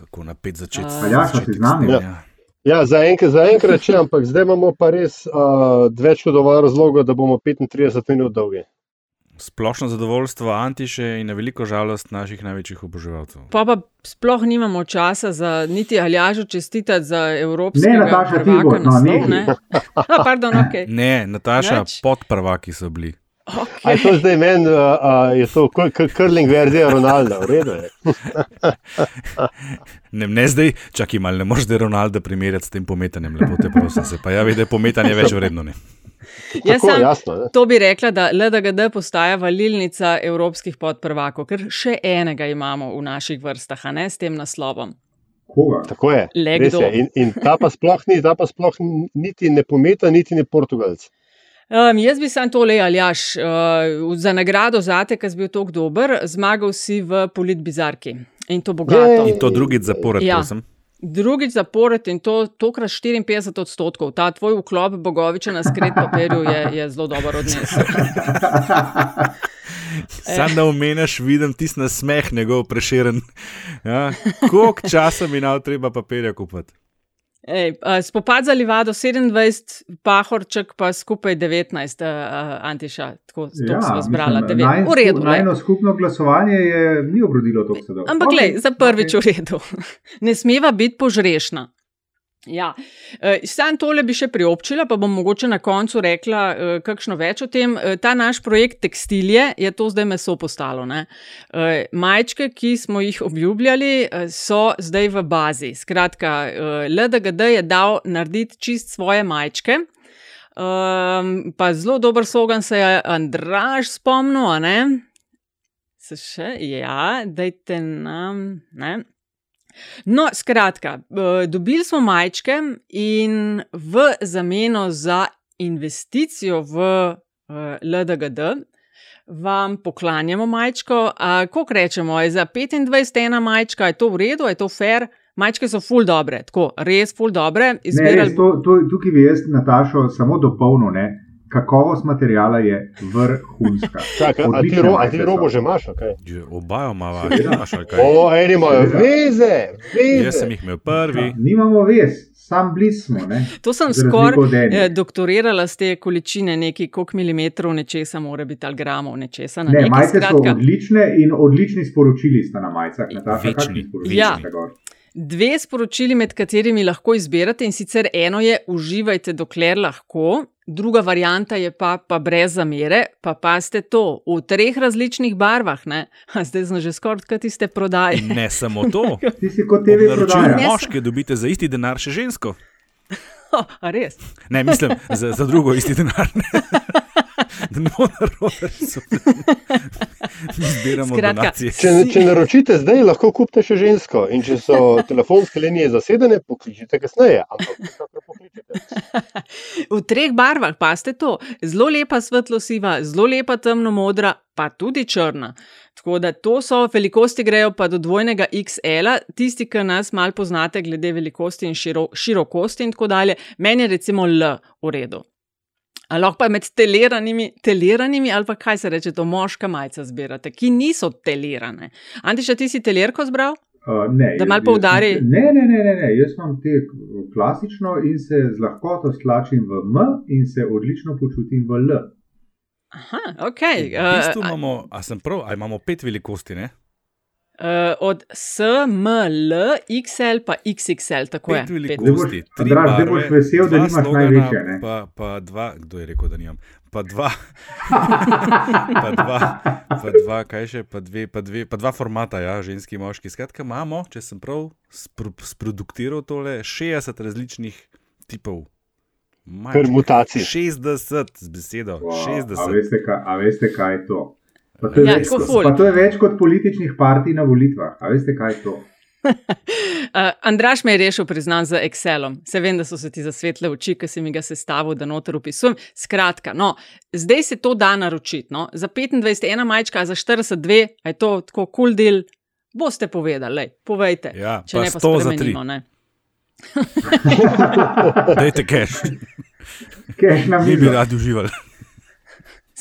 kako napet začeti. S- ja, začeti si z s nami? tem, Ja. ja. Ja, zaenkrat za enkrat še, ampak zdaj imamo pa res uh, več kot dovolj razlogov, da bomo 35 minut dolgi. Splošno zadovoljstvo Antiše in na veliko žalost naših največjih oboževalcev. Pa pa sploh nimamo časa za niti aljažo čestitati za evropske Ne, Nataša, ti prvaka bo, no, naslov. nehaj. Ne, A, pardon, ok. Ne, Nataša, podprvaki so bili. A je to zdaj meni, uh, uh, je to kr- kr- curling verzija Ronalda, v redu je. Ne, ne zdaj, čakaj malo, ne moreš Ronalda primerjati s tem pometanjem, lepo te prosim. Se pa javi, da je pometanje več vredno. Ne? Jaz Tako, sem jasno. Ne? to bi rekla, da LDGD postaja valilnica evropskih podprvakov, ker še enega imamo v naših vrstah, a ne s tem naslovom. Koga? Tako je. Je. In, in ta pa sploh ni, ta pa sploh niti ne pometa, niti ne portugalc. Um, jaz bi sam tole, Aljaš, uh, za nagrado zate, ker si bil tako dober, zmagal si v politbizarki. In to bogato. Jej. In to drugič zapored, Ja. prosim. Drugič zapored in to tokrat 54 odstotkov. Ta tvoj vklop Bogoviča na skret papirju je, je zelo dobro odnesel. Sam da omeniš, vidim tisti nasmeh, njegov preširen. Ja, koliko časa mi nav treba papirja kupiti? Ej, spopad za Livado 27, Pahorček pa skupaj 19, uh, Antiša, tako ja, smo zbrala. mislim, 9. najn V redu. Najno skupno glasovanje je ni obrodilo toliko sadov. Ampak, Okej, okay, za prvič okej. v redu. Ne smeva biti požrešna. Ja. E, Sam tole bi še priobčila, pa bom mogoče na koncu rekla e, kakšno več o tem. E, Ta naš projekt tekstilije je to zdaj meso postalo. Ne? Majčke, ki smo jih obljubljali, so zdaj v bazi. Skratka, LDGD je dal narediti čist svoje majčke. Um, pa zelo dober slogan se je Andraž spomnil, a ne? Se še, ja, dajte nam. Ne? No, skratka, dobili smo majčke in v zameno za investicijo v LDGD vam poklanjamo majčko. Kako rečemo, je za 25 ena majčka, je to v redu, je to fair? Majčke so ful dobre, tako res ful dobre. Ne, res, Izbirali to, to, tukaj bi jaz Natašo samo dopolnil. Ne? Kakovost materijala je vrhunska. Čakaj, a ti, ro, a ti so. robo že imaš? Okay. Že Obajo imamo, Seveda. imaš ali kaj? O, eni imajo veze, veze. Jaz sem jih imel prvi. Nimamo vez, sam bliz smo. Ne? To sem skoraj eh, doktorirala z te količine, nekaj koliko milimetrov nečesa, mora biti ali gramov nečesa. Na Ne, nekaj, majice so skratka, odlične in odlični sporočili sta na majicah. Večni, sporočili Ja. gor? Dve sporočili, med katerimi lahko izberete, in sicer eno je: uživajte, dokler lahko, druga varianta je pa, pa brez zamere, pa paste to v treh različnih barvah. Ne? A Zdaj smo že skoraj kot tiste prodaje. Ne samo to. Ti si kot Ob TV naročilu prodaja. Ne, moške dobite za isti denar še žensko. A res? Ne, mislim, za, za drugo isti denar. Mi zbiramo Skratka, donacije. Če, če naročite zdaj, lahko kupite še žensko. In če so telefonske linije zasedene, pokličite kasneje. Ampak pokličite. V treh barvah, paste to. Zelo lepa svetlo-siva, zelo lepa temno-modra, pa tudi črna. Tako da to so velikosti, grejo pa do dvojnega XL, tisti, ki nas malo poznate, glede velikosti in širo, širokosti in tako dalje. Meni je recimo L v redu. A lahko pa med teleranimi, teleranimi ali pa kaj se reče, to moška majica zbirate, ki niso telirane. Antiša, ti si telerko zbral? Uh, ne, Da malo poudari. Ne, ne, ne, ne, ne, jaz imam te klasično in se z lahkoto stlačim v M in se odlično počutim v L. Aha, ok. V bistvu imamo, a sem prav, a imamo pet velikosti, ne? Uh, od S, M, L, XL pa XXL, tako je. Pet velikosti, tri zdaj barve, boš vesel, da dva nimaš slogana, največje, ne? Pa, pa dva, kdo je rekel, da nimam? Pa dva, pa dva, pa dva, kaj še, pa dve, pa dve, pa dva formata, ja, ženski in moški. Skratka, imamo, če sem prav spro, sproduktiral tole, 60 različnih tipov. Majčkih. Permutacij. 60 z besedo, Wow, a, 60. veste, kaj, a veste, kaj je to? Pa to, Ja, več, kot- pa to je več kot političnih partij na volitvah. A veste, kaj je to? Uh, Andraš me je rešil, priznam, z Excelom. Se vem, da so se ti zasvetle oči, ki si mi ga sestavil, da noter upisujem. Skratka, no, zdaj se to da naročiti. No. Za 25, ena majčka, za 42, a je to tako kul cool deal. Boste povedali, lej, povejte. Ja, če pa ne pa 100 za 3. spremenimo. Ne. Dajte cash, na mi bi radi uživali.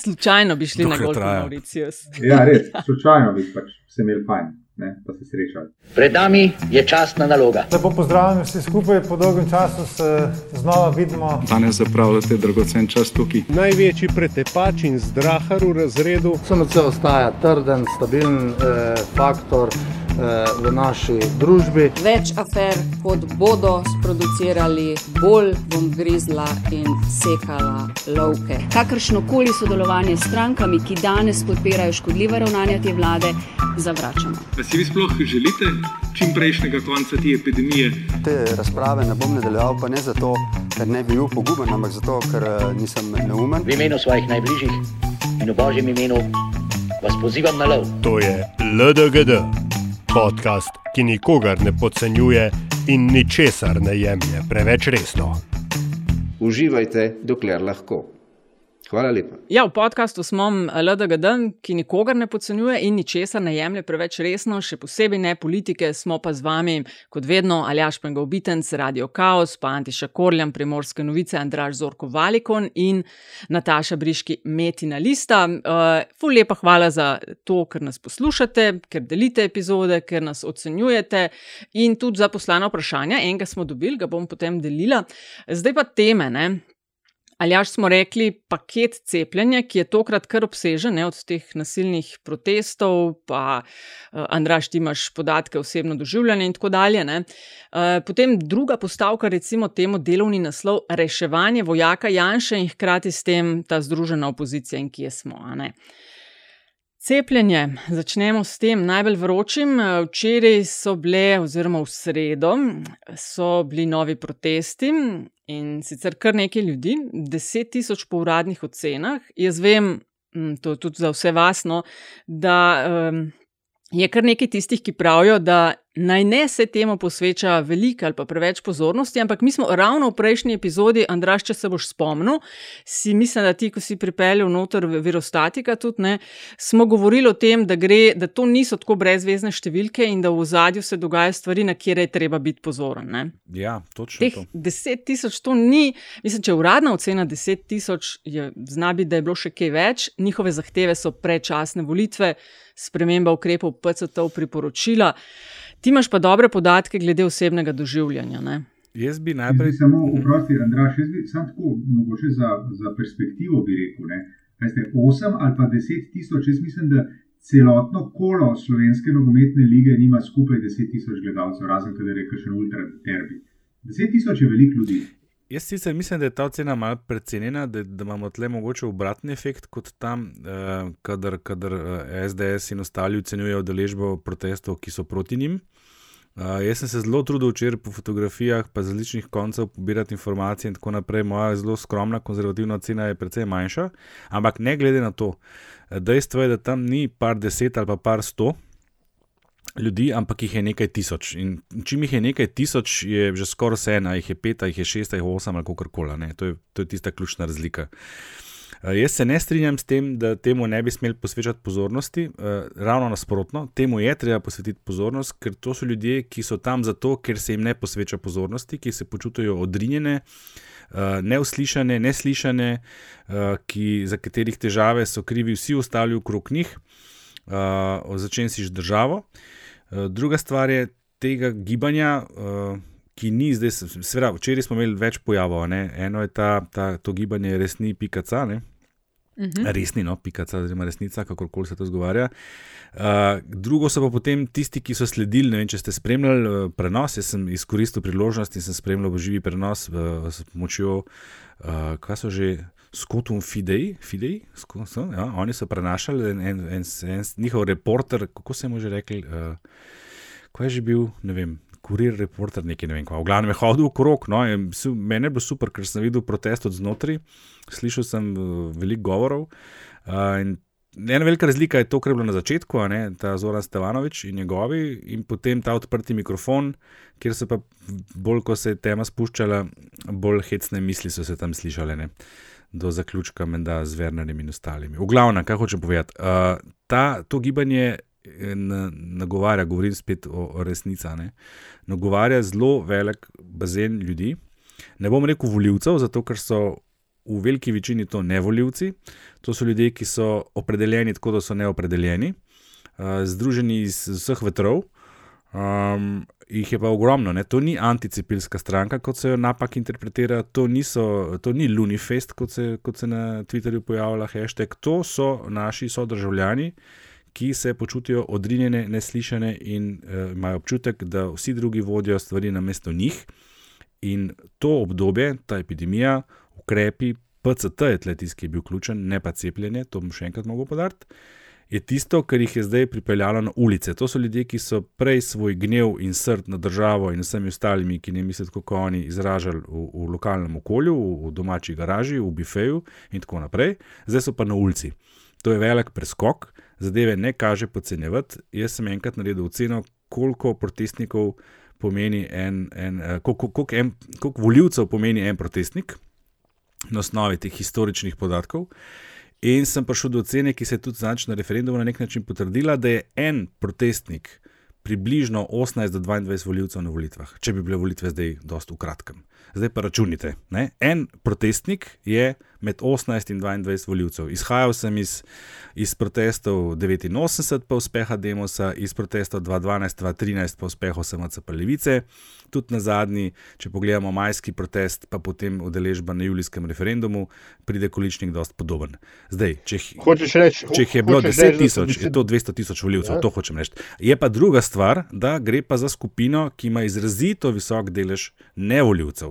Slučajno bi šli na golf na traja. Mauricius. Ja, res, slučajno bi pač se imeli fajn. ne, pa se srečali. Pred nami je časna naloga. Lepo pozdravljam vsi skupaj, po dolgem času se znova vidimo. Danes zapravljate dragocen čas tukaj. Največji pretepač in zdrahar v razredu. SMC ostaja trden, stabilen eh, faktor v naši družbi. Več afer, kot bodo sproducirali, bolj bom grizla in sekala lovke. Kakršno koli sodelovanje s strankami, ki danes podpirajo škodljive ravnanja te vlade, zavračamo. Pa si vi sploh želite čim prejšnjega konca te epidemije? Te razprave ne bom nadaljeval, pa ne zato, ker ne bi bil poguben, ampak zato, ker nisem neumen. V imenu svojih najbližjih in v božjem imenu vas pozivam na lov. To je LDGD podcast, ki nikogar ne podcenjuje in ničesar ne jemlje preveč resno. Uživajte, dokler lahko. Hvala lepa. Ja, v podkastu smo LDGD, ki nikogar ne podcenjuje in ničesar ne jemlje preveč resno, še posebej ne politike. Smo pa z vami, kot vedno, Aljaš Pengovitenc, Radio Chaos, pa Antiša Korljam, Primorske novice, Andraž Zorko Valikon in Nataša Briški, Metina Lista. Uh, ful lepa hvala za to, ker nas poslušate, ker delite epizode, ker nas ocenjujete in tudi za poslana vprašanja. Enega smo dobili, ga bom potem delila. Zdaj pa teme. Ne? Ali až smo rekli, paket cepljenja, ki je tokrat kar obsežen, ne, od teh nasilnih protestov, pa uh, Andraš, ti imaš podatke osebno doživljanje in tako dalje. Uh, potem druga postavka, recimo temu delovni naslov, reševanje vojaka Janša in hkrati s tem ta združena opozicija in kje smo. Cepljenje. Začnemo s tem najbolj vročim. Včeraj so bile, oziroma v sredo, so bili novi protesti in sicer kar nekaj ljudi, deset tisoč po uradnih ocenah. Jaz vem, to je tudi za vse vas, no, da um, je kar nekaj tistih, ki pravijo, da naj ne se temu posveča veliko ali pa preveč pozornosti, ampak mi smo ravno v prejšnji epizodi, Andraš, če se boš spomnil, si mislim, da ti, ko si pripeljal noter virostatika, tudi ne, smo govorili o tem, da, gre, da to niso tako brezvezne številke in da v zadju se dogajajo stvari, na kjer je treba biti pozoren. Ne. Ja, točno. Teh to. deset tisoč to ni, mislim, če uradna ocena deset tisoč je, zna biti, da je bilo še kaj več, njihove zahteve so prečasne volitve, sprememba ukrepov PCT-ov priporočila. Ti imaš pa dobre podatke glede osebnega doživljanja. Ne? Jaz bi najprej. Jaz bi samo vprosti, Andraš, jaz bi samo tako, mogoče za, za perspektivo bi rekel. Veste, 8 ali pa 10 tisoč, jaz mislim, da celotno kolo slovenske nogometne lige nima skupaj 10 tisoč gledalcev, razen kadar je še ultra derbi. 10 tisoč je veliko ljudi. Jaz sicer mislim, da je ta ocena malo precenjena, da, da imamo tle mogoče obratni efekt kot tam, eh, kadar, kadar eh, SDS in ostali ocenjujejo deležbo protestov, ki so proti njim. Uh, jaz sem se zelo trudil včeraj po fotografijah, pa z različnih koncev pobirati informacije in tako naprej. Moja zelo skromna, konzervativna cena je precej manjša, ampak ne glede na to, dejstvo je, da tam ni par deset ali pa par sto, ljudi, ampak jih je nekaj tisoč. In čim jih je nekaj tisoč, je že skoraj vse, a jih je pet, jih je šest, jih je osem ali kako koli. To, to je tista ključna razlika. Uh, jaz se ne strinjam s tem, da temu ne bi smeli posvečati pozornosti, uh, ravno nasprotno, temu je treba posvetiti pozornost, ker to so ljudje, ki so tam zato, ker se jim ne posveča pozornosti, ki se počutijo odrinjene, uh, neuslišane, neslišane, uh, ki, za katerih težave so krivi vsi ostali okrog njih, uh, začenši z državo. Uh, druga stvar je tega gibanja, uh, ki ni zdaj, seveda, včeraj smo imeli več pojavov. Ne? Eno je ta, ta, to gibanje resni, pikaca. Uh mhm. -huh. Resni, no, pikaca, oziroma resnica, kakorkoli se to zgovarja. Uh, drugo so pa potem tisti, ki so sledili. Vem, če ste spremljali uh, prenos, jaz sem izkoristil priložnost in sem spremljal živi prenos uh, s pomočjo, uh, kaj so že. Skotum Fidej, Fidej sko, so, ja, oni so prenašali en, en, en, en njihov reporter, kako se mu že rekli, uh, ko je že bil, ne vem, kurir reporter, nekaj ne vem, kva. v glavnem je hodil okrog. No, meni je bilo super, ker sem videl protest od znotraj, slišal sem uh, veliko govorov. Uh, Ena velika razlika je to, kar je bilo na začetku, ne, ta Zoran Stevanovič in njegovi, in potem ta odprti mikrofon, kjer so pa bolj, ko se je tema spuščala, bolj hecne misli so se tam slišale. Ne do zaključka, menda z Vernerjem in ostalimi. V glavnem, kaj hočem povedati, uh, ta, to gibanje eh, nagovarja, govorim spet o, o resnici, nagovarja zelo velik bazen ljudi. Ne bom rekel voljivcev, zato ker so v veliki večini to ne voljivci, to so ljudje, ki so opredeljeni tako, da so neopredeljeni. uh, združeni iz vseh vetrov. Um, jih je pa ogromno, ne? to ni anticepilska stranka, kot se jo napak interpretira, to, niso, to ni Lunifest, kot se, kot se na Twitterju pojavlja hashtag, to so naši sodržavljani, ki se počutijo odrinjene, neslišene in uh, imajo občutek, da vsi drugi vodijo stvari na mesto njih. In to obdobje, ta epidemija, ukrepi, PCT je tle tisti, ki je bil ključen, ne pa cepljenje, to bom še enkrat mogel podariti je tisto, kar jih je zdaj pripeljalo na ulice. To so ljudje, ki so prej svoj gnev in srd na državo in vsemi ostalimi, ki ne mislijo, kako oni izražali v, v lokalnem okolju, v, v domači garaži, v bifeju in tako naprej, zdaj so pa na ulici. To je velik preskok, zadeve ne kaže podcenjevati. Jaz sem enkrat naredil oceno, koliko protestnikov pomeni en, en eh, koliko, koliko, en, koliko voljivcev pomeni en protestnik na osnovi teh historičnih podatkov. In sem prišel do ocene, ki se je tudi na referendumu na nek način potrdila, da je en protestnik približno 18 do 22 voljivcev na volitvah, če bi bile volitve zdaj dost v kratkem. Zdaj pa računite. Ne? En protestnik je med 18 in 22 voljivcev. Izhajal sem iz, iz protestov 89, pa uspeha Demosa, iz protestov 2012, 2013, pa uspeha SMC Levice. Tudi na zadnji, če pogledamo majski protest, pa potem udeležba na julijskem referendumu, pride količnik dost podoben. Zdaj, če, reč, če jih je bilo 10 tisoč, je to 200 tisoč voljivcev, ja. to hočem reči. Je pa druga stvar, da gre pa za skupino, ki ima izrazito visok delež nevoljivcev.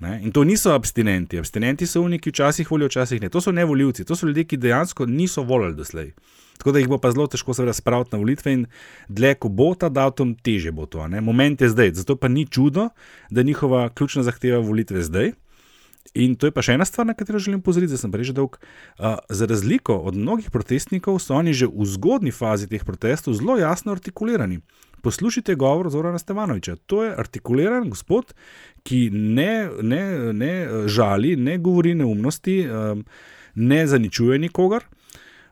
Ne? In to niso abstinenti. Abstinenti so uniki, včasih volijo, včasih ne. To so nevoljivci, to so ljudje, ki dejansko niso volili doslej. Tako da jih bo pa zelo težko se razpraviti na volitve, in dlje, ko bo ta datum, teže bo to. Ne? Moment je zdaj. Zato pa ni čudo, da je njihova ključna zahteva volitve zdaj. In to je pa še ena stvar, na katero želim pozoriti, da sem prej že dolg. Uh, za razliko od mnogih protestnikov, so oni že v zgodni fazi teh protestov zelo jasno artikulirani. Poslušajte govor Zorana Stevanoviča. To je artikuliran gospod, ki ne, ne, ne žali, ne govori neumnosti, um, ne zaničuje nikogar. Uh,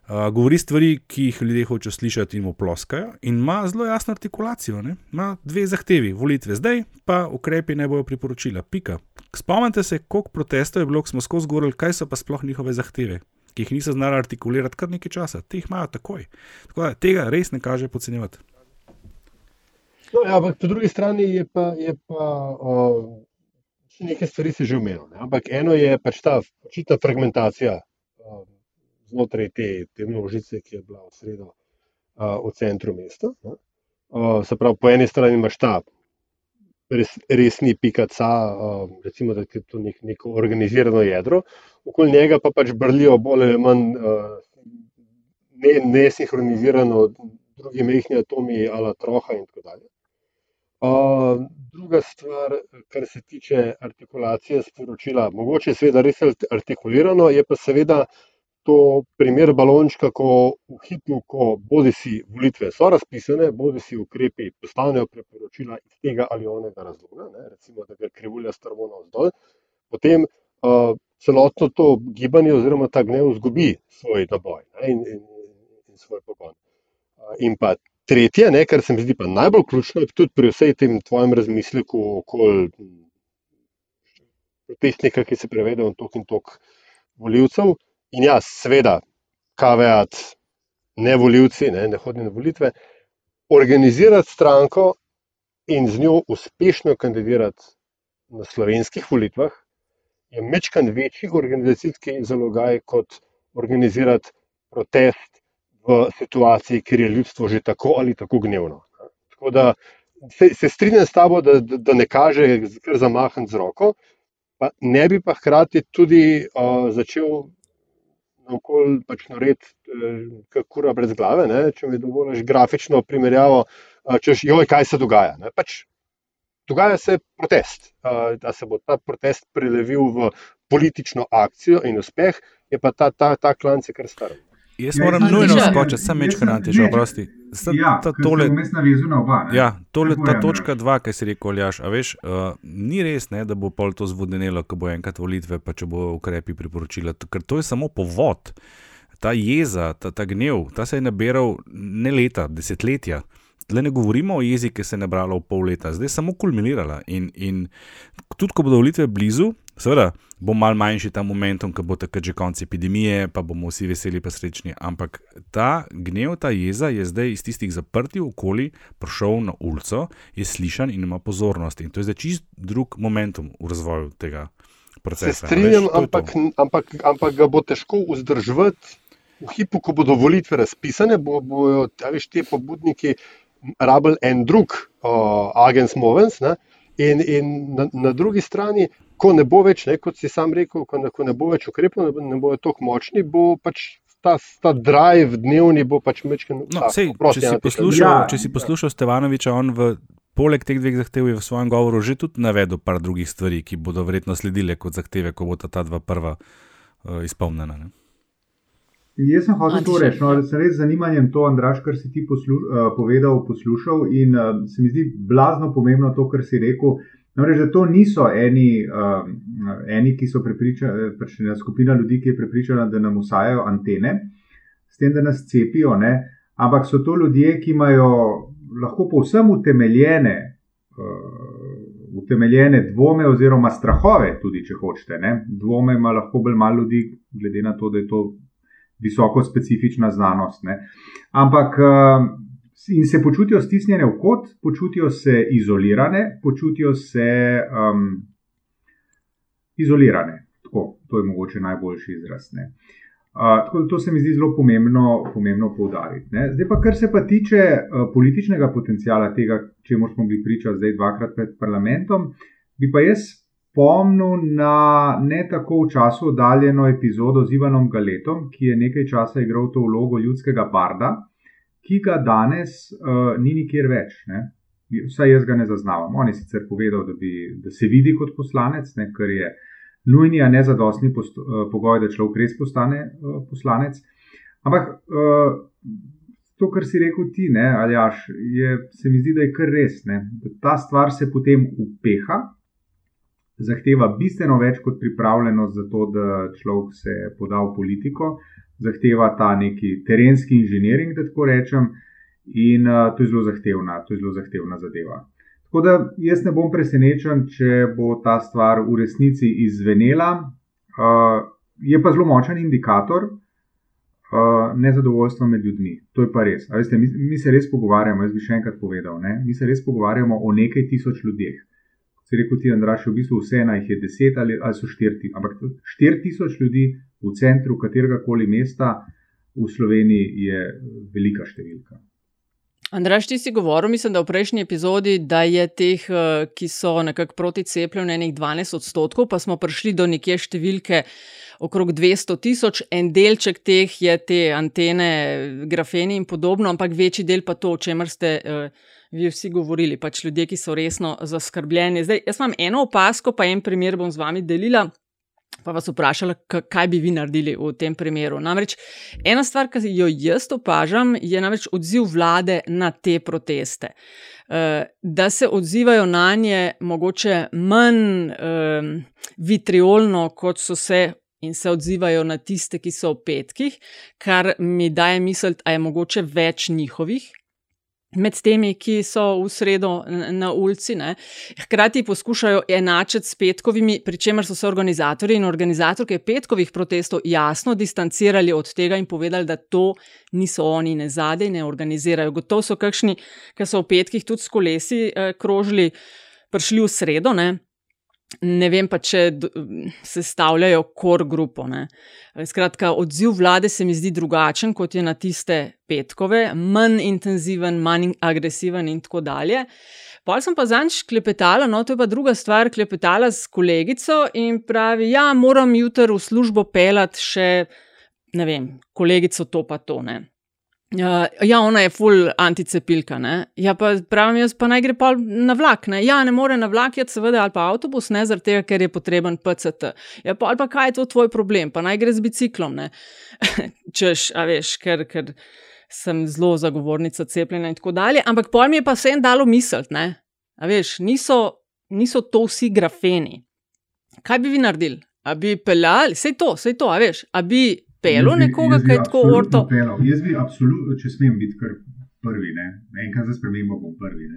govori stvari, ki jih ljudje hočejo slišati in mu ploskajo, in ima zelo jasno artikulacijo. Ne? Ima dve zahtevi, volitve zdaj, pa ukrepi ne bojo priporočila. Pika. Spomnite se, koliko protestov je bilo, ko smo skozi govorili, kaj so pa sploh njihove zahteve, ki jih niso znali artikulirati kar nekaj časa, te jih imajo takoj. Tako da tega res ne kaže podcenjevati. No, ja, ampak po drugi strani je pa, je pa uh, nekaj stvari se že umenilo. Ampak eno je pač ta očitna fragmentacija uh, znotraj te, te množice, ki je bila v sredo uh, v centru mesta. Uh, se pravi, po eni strani imaš ta res, resni pikaca, uh, recimo, da je to nek, neko organizirano jedro, okoli njega pa pač brlijo bolj ali manj uh, nesinhronizirano. Ne Drugi mehki atomi, ala troha, in tako dalje druga stvar, kar se tiče artikulacije sporočila, mogoče seveda res artikulirano, je pa seveda to primer balončka, ko v hipu, ko bodi si volitve so razpisane, bodi si ukrepi postanejo priporočila iz tega ali onega razloga, ne, recimo, da gre krivulja strmo navzdol, potem uh, celotno to gibanje oziroma ta gnev zgubi svoj naboj ne, in, in, in svoj pogon. Uh, in pa Tretje, ne, kar se mi zdi pa najbolj ključno, tudi pri vsej tem tvojem razmisleku okoli protestnika, ki se prevede v tok in tok voljivcev. In ja, seveda, kaveat, ne voljivci, ne, ne hodijo na volitve, organizirati stranko in z njo uspešno kandidirati na slovenskih volitvah je mečkan večji organizacijski zalogaj kot organizirati protest v situaciji, kjer je ljudstvo že tako ali tako gnevno. Tako da se, se strinjam s tabo, da, da, da ne kaže kar zamahen z roko, pa ne bi pa hkrati tudi uh, začel naokol pač narediti, uh, kura brez glave, ne? če mi dovoliš grafično primerjavo, uh, češ, joj, kaj se dogaja. Pač, dogaja se protest. Uh, da se bo ta protest prelevil v politično akcijo in uspeh, je pa ta, ta, ta klan se kar star. Jaz moram nujno skočiti, sem več hraniti, že oprosti. Ja, ta, tole, oba, ja, tole, ta točka dva, ki si rekel, Aljaš, a veš, uh, ni res, ne, da bo pol to zvodenelo, ko bo enkrat volitve, pa če bo ukrepi priporočila, ker to je samo povod. Ta jeza, ta, ta gnev, ta se je nabiral ne leta, desetletja. Tle ne govorimo o jezi, ki se je nabrala v pol leta, zdaj je samo kulminirala. In, in tudi, ko bodo volitve blizu, Seveda bo mal manjši ta momentum, ko bo takrat že konec epidemije, pa bomo vsi veseli in srečni. Ampak ta gnev, ta jeza je zdaj iz tistih zaprtih okolij prišel na ulico, je slišan in ima pozornost. In to je zdaj čist drug momentum v razvoju tega procesa. Se strinjam, ampak, ampak, ampak ga bo težko vzdrževati v hipu, ko bodo volitve razpisane, bo, bojo veš, ti pobudniki rabili en drug uh, agens movens. Ne? In, in na, na drugi strani, ko ne bo več, ne, kot si sam rekel, ko ne, ko ne bo več ukrepov, ne, ne bojo tako močni, bo pač ta, ta drive dnevni bo pač mečken. No, sej, če, si poslušal, ja, če si poslušal Stevanoviča, on v. Poleg teh dveh zahtev je v svojem govoru že tudi navedel par drugih stvari, ki bodo verjetno sledile kot zahteve, ko bo ta, ta dva prva uh, izpolnjena. Ne? Jaz sem hotel to reči, no, da sem res z zanimanjem to, Andraš, kar si ti poslu, uh, povedal, poslušal in uh, se mi zdi blazno pomembno to, kar si rekel. Namreč, da to niso eni, uh, eni ki so prepričani, pač skupina ljudi, ki je prepričana, da nam usajajo antene, s tem, da nas cepijo, ne? ampak so to ljudje, ki imajo lahko povsem utemeljene. Uh, Utemeljene dvome, oziroma strahove, tudi če hočete. Ne? Dvome ima lahko bolj malo ljudi, glede na to, da je to visoko specifična znanost. Ne. Ampak eh, in se počutijo stisnjene v kot, počutijo se izolirane, počutijo se um, izolirane. Tako, to je mogoče najboljši izraz. Uh, tako, to se mi zdi zelo pomembno, pomembno poudariti. Ne. Zdaj pa, kar se pa tiče uh, političnega potencijala tega, čemu smo bili priča zdaj dvakrat pred parlamentom, bi pa jaz spomnil na ne tako v času oddaljeno epizodo z Ivanom Galetom, ki je nekaj časa igral to vlogo ljudskega barda, ki ga danes uh, ni nikjer več. Ne? Vsaj jaz ga ne zaznavam. On je sicer povedal, da, bi, da se vidi kot poslanec, ne, kar je nujni, a ne zadostni post, uh, pogoj, da človek res postane uh, poslanec. Ampak uh, to, kar si rekel ti, ne, Aljaš, je, se mi zdi, da je kar res. Ne, da ta stvar se potem upeha, zahteva bistveno več kot pripravljenost za to, da človek se poda v politiko, zahteva ta neki terenski inženiring, da tako rečem, in uh, to je zelo zahtevna, to je zelo zahtevna zadeva. Tako da jaz ne bom presenečen, če bo ta stvar v resnici izvenela. Uh, je pa zelo močen indikator uh, nezadovoljstva med ljudmi. To je pa res. Veste, mi, mi se res pogovarjamo, jaz bi še enkrat povedal, ne? mi se res pogovarjamo o nekaj tisoč ljudeh si rekel, ti Andraš, v bistvu vse ena jih je deset ali, ali so štirti. Ampak štiri tisoč ljudi v centru katerega koli mesta v Sloveniji je velika številka. Andraš, ti si govoril, mislim, da v prejšnji epizodi, da je teh, eh, ki so nekako proti cepljenju, nekaj 12 odstotkov, pa smo prišli do neke številke okrog 200 tisoč, en delček teh je te antene, grafeni in podobno, ampak večji del pa to, o čemer ste. Uh, vi vsi govorili, pač ljudje, ki so resno zaskrbljeni. Zdaj, jaz imam eno opasko, pa en primer bom z vami delila. Pa vas vprašala, kaj bi vi naredili v tem primeru. Namreč ena stvar, ki jo jaz opažam, je namreč odziv vlade na te proteste. Uh, da se odzivajo na nje mogoče manj uh, vitriolno, kot so se in se odzivajo na tiste, ki so v petkih, kar mi daje misliti, da je mogoče več njihovih, med temi, ki so v sredo na ulici. Ne. Hkrati poskušajo enačiti s petkovimi, pri čemer so se organizatorji in organizatorke petkovih protestov jasno distancirali od tega in povedali, da to niso oni ne zadej, ne organizirajo. Gotovo so kakšni, ki so v petkih tudi s kolesi eh, krožili, prišli v sredo. Ne. Ne vem pa, če sestavljajo kor grupo. Ne. Skratka, odziv vlade se mi zdi drugačen kot je na tiste petkove, manj intenziven, manj agresiven in tako dalje. Pa sem pa zanj klepetala, no to je pa druga stvar, klepetala s kolegico in pravi, ja, moram jutri v službo pelati še, ne vem, kolegico to pa to ne. Uh, ja, ona je full anticepilka. Ne? Ja, pa pravim, jaz pa naj gre pa na vlak. Ne? Ja, ne more na vlak, je seveda ali pa avtobus, ne zaradi tega, ker je potreben PCT. Ja, pa ali pa kaj je to tvoj problem, pa naj gre z biciklom. Češ, a veš, ker, ker sem zelo zagovornica cepljenja in tako dalje. Ampak pol mi je pa vsem dalo misliti, ne? A veš, niso, niso to vsi grafeni. Kaj bi vi naredili? A bi peljali, vse to, vse to, a veš, a bi pelo nekoga, ki je tako orto. Jaz bi absolutno, če smem biti kar prvi, ne? enkrat za spremembo bom prvi.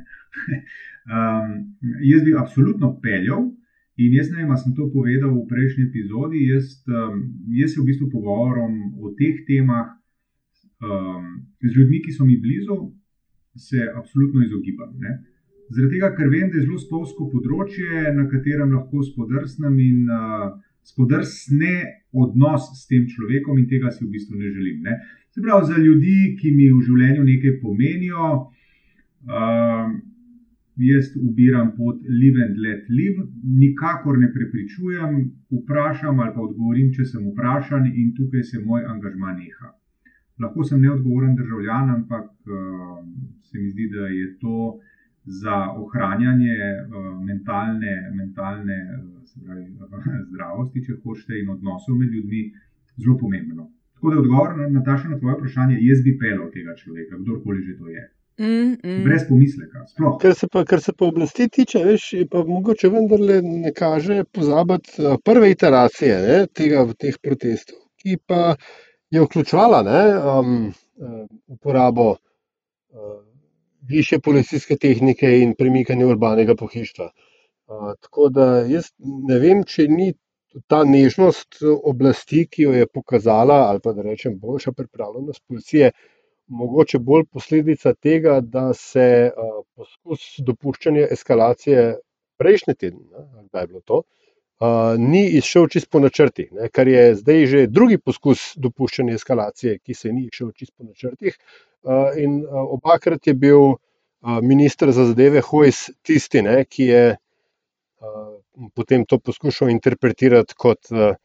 um, jaz bi absolutno peljal In jaz ne vem, ali sem to povedal v prejšnji epizodi. Jaz, um, jaz se v bistvu pogovorom o teh temah um, z ljudmi, ki so mi blizu, se absolutno izogibam. Ne? Zaradi tega, ker vem, da je zelo spolsko področje, na katerem lahko spodrsnem in uh, spodrsne odnos s tem človekom, in tega si v bistvu ne želim. Ne? Se pravi, za ljudi, ki mi v življenju nekaj pomenijo. Uh, jaz ubiram pot live and let live, nikakor ne prepričujem, vprašam ali pa odgovorim, če sem vprašan, in tukaj se moj angažma neha. Lahko sem neodgovoren državljan, ampak uh, se mi zdi, da je to za ohranjanje uh, mentalne, mentalne pravi, uh, zdravosti, če hočete, in odnosov med ljudmi zelo pomembno. Tako da odgovor na, Nataša, na tvoje vprašanje, jaz bi pelal tega človeka, kdorkoli že to je. Mm, mm. Brez pomisleka. Sploh. Kar se, pa, kar se pa oblasti tiče, veš, je pa mogoče vendarle ne kaže pozabiti eh, prve iteracije ne, tega v teh protestov, ki pa je vključovala ne, um, uporabo uh, više policijske tehnike in premikanje urbanega pohištva. Tako da jaz ne vem, če ni ta nežnost oblasti, ki jo je pokazala, ali pa da rečem, boljša pripravljenost policije, mogoče bolj posledica tega, da se poskus dopuščanja eskalacije prejšnji teden, da je bilo to, uh, ni izšel čisto po načrtih, ne, kar je zdaj že drugi poskus dopuščanja eskalacije, ki se ni izšel čisto po načrtih. Uh, in uh, obakrat je bil uh, ministr za zadeve Hojs tisti, ne, ki je uh, potem to poskušal interpretirati kot. Uh,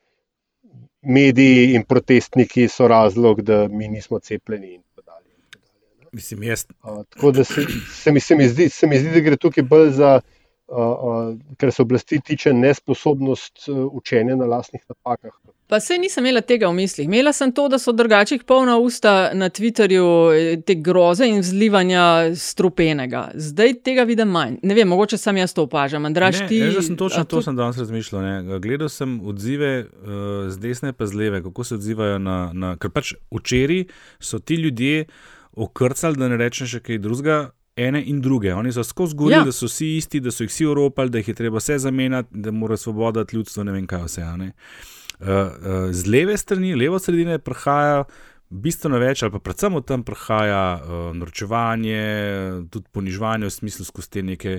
Mediji in protestniki so razlog, da mi nismo cepljeni. Mislim, jaz. Uh, tako da se, se, mi, se, mi zdi, se mi zdi, da gre tukaj bolj za, uh, kar se oblasti tiče, nesposobnost uh, učenja na lastnih napakah. Pa se nisem imela tega v mislih. Imela sem to, da so drugačih polna usta na Twitterju te groze in zlivanja strupenega. Zdaj tega vidim manj. Ne vem, mogoče sem jaz to opažam. Andraš, ne, ti... Jaz sem točno to sem danes razmišljal. Ne. Gledal sem odzive uh, z desne pa z leve, kako se odzivajo na. na ker pač včeraj so ti ljudje okrcali, da ne rečem še kaj drugega, ene in druge. Oni so skozi govorili, ja. da so vsi isti, da so jih vsi oropali, da jih je treba vse zamenjati, da mora svoboda ljudstva, ne vem kaj vse. Uh, uh, z leve strani, levo sredine, prihajajo bistveno več, ali pa predvsem od tam prihaja uh, norčevanje, tudi ponižovanje v smislu skozi te neke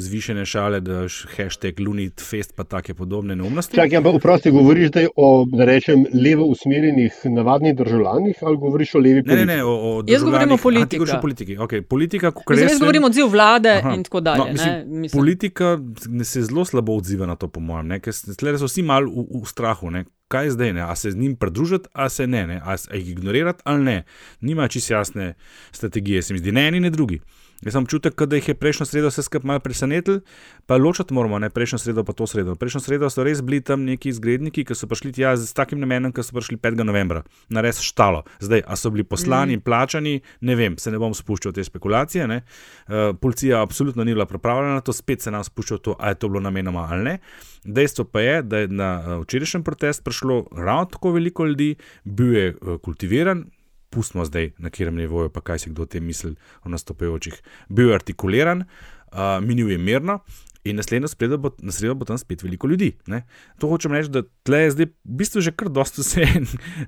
zvišene šale, da je hashtag Lunit Fest, pa take podobne neumnosti. Čakaj, ampak vprosti, govoriš zdaj o, da rečem, levo usmerjenih navadnih državljanih ali govoriš o levi politiki? Ne, ne, ne, o, o jaz govorim o politiki. Aha, politiki. Okay, politika, mislim, jaz govorim odziv vlade Aha. in tako dalje. No, mislim, ne, mislim. Politika se zelo slabo odziva na to, po mojem, ker so vsi mal v, v strahu. Ne kaj zdaj, ne? a se z njim pridružiti, a se ne, ne? a jih ignorirati ali ne. Nima čisto jasne strategije, se mi zdi, ne eni, ne drugi. Jaz sem občutek, da jih je prejšnjo sredo vse skupaj malo presenetil, pa ločati moramo, ne prejšnjo sredo, pa to sredo. Prejšnjo sredo so res bili tam neki izgredniki, ki so prišli tja z takim namenom, ki so prišli 5. novembra, na res štalo. Zdaj, a so bili poslani in mm. plačani, ne vem, se ne bom spuščal v te spekulacije. Uh, policija absolutno ni bila pripravljena na to, spet se nam spuščal to, ali je to bilo namenoma ali ne. Dejstvo pa je, da je na uh, včerajšnjem protestu prišlo ravno tako veliko ljudi, bil je uh, kultiviran, pustimo zdaj, na katerem nivoju, pa kaj si kdo o tem misli, o nastopajočih. Bil je artikuliran, uh, minil je mirno. In naslednjo sredo bo, bo tam spet veliko ljudi. Ne? To hočem reči, da tle je zdaj v bistvu že kar dosto vse,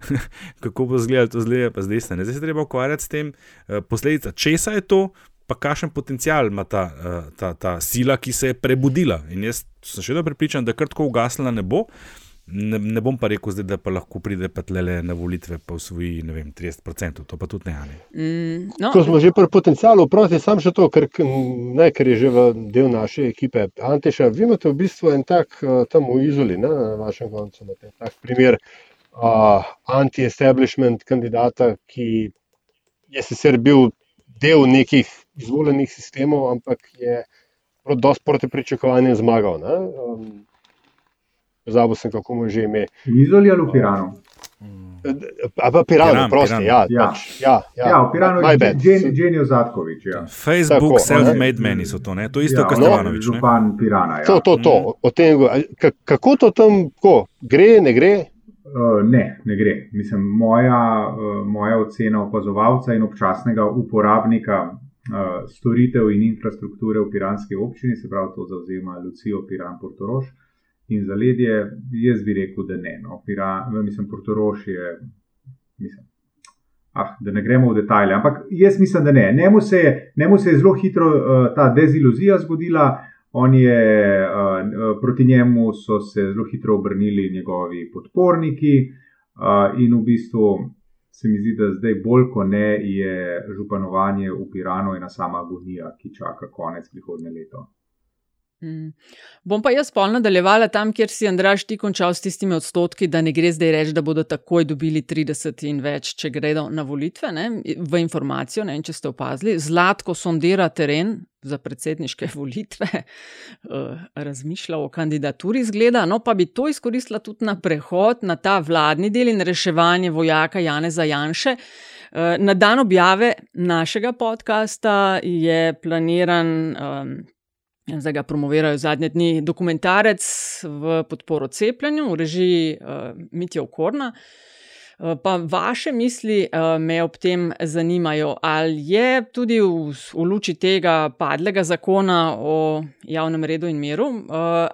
kako bo izgledalo to zdaj, pa zdaj se ne. Zdaj se treba ukvarjati s tem, uh, posledica česa je to, pa kakšen potencial ima ta, uh, ta, ta sila, ki se je prebudila. In jaz sem še vedno pripričan, da kar tako ugasnila ne bo. Ne, ne bom pa rekel, zdaj, da pa lahko pride pa tle na volitve, pa v svoji 30%, to pa tudi ne. ne. Mm, no. Ko smo že pri potencialu, prosti, sam še to, ker, ne, ker je že v del naše ekipe. Anteša, vi imate v bistvu en tak tam v Izoli, ne, na vašem koncu, imate tak primer uh, anti-establishment kandidata, ki je sicer bil del nekih izvoljenih sistemov, ampak je dosti proti pričakovanjem zmagal. Ne. Zabil sem, kako mu že ime. Izoli ali v Piranu? A pa Pirano, prosti, ja. Ja, pač, ja, ja. ja v Piranu je Dženjo Zatkovič. Ja. Facebook, self-made meni so to, ne? to isto, ja, kot Stevanovič. No, župan Pirana, ja. To, to, to. Mm. Tem, kako to tam, ko? gre, ne gre? Uh, ne, ne gre. Mislim, moja, uh, moja ocena opazovalca in občasnega uporabnika uh, storitev in infrastrukture v piranski občini, se pravi, to zauzema Lucijo Piran Portorož, in zaledje, jaz bi rekel, da ne. No. Pira, mislim, Portoroš je, mislim, ah, da ne gremo v detajle, ampak jaz mislim, da ne. Njemu se je, njemu se je zelo hitro uh, ta deziluzija zgodila. Je, uh, proti njemu so se zelo hitro obrnili njegovi podporniki, uh, in v bistvu se mi zdi, da zdaj bolj kot ne je županovanje v Piranu ena sama agonija, ki čaka konec prihodne leto. Mm. Bom pa jaz polno nadaljevala tam, kjer si Andraš ti končal s tistimi odstotki, da ne gre zdaj reči, da bodo takoj dobili 30 in več, če gredo na volitve, ne, v informacijo, ne, če ste opazili. Zlatko sondira teren za predsedniške volitve, uh, razmišlja o kandidaturi, zgleda, no pa bi to izkoristila tudi na prehod na ta vladni del in reševanje vojaka Janeza Janše. Uh, na dan objave našega podcasta je planiran. Um, Zdaj ga promovirajo zadnje dni dokumentarec v podporo cepljenju, v režiji uh, Mitja Okorna. Pa vaše misli uh, me ob tem zanimajo, ali je tudi v, v luči tega padlega zakona o javnem redu in miru, uh,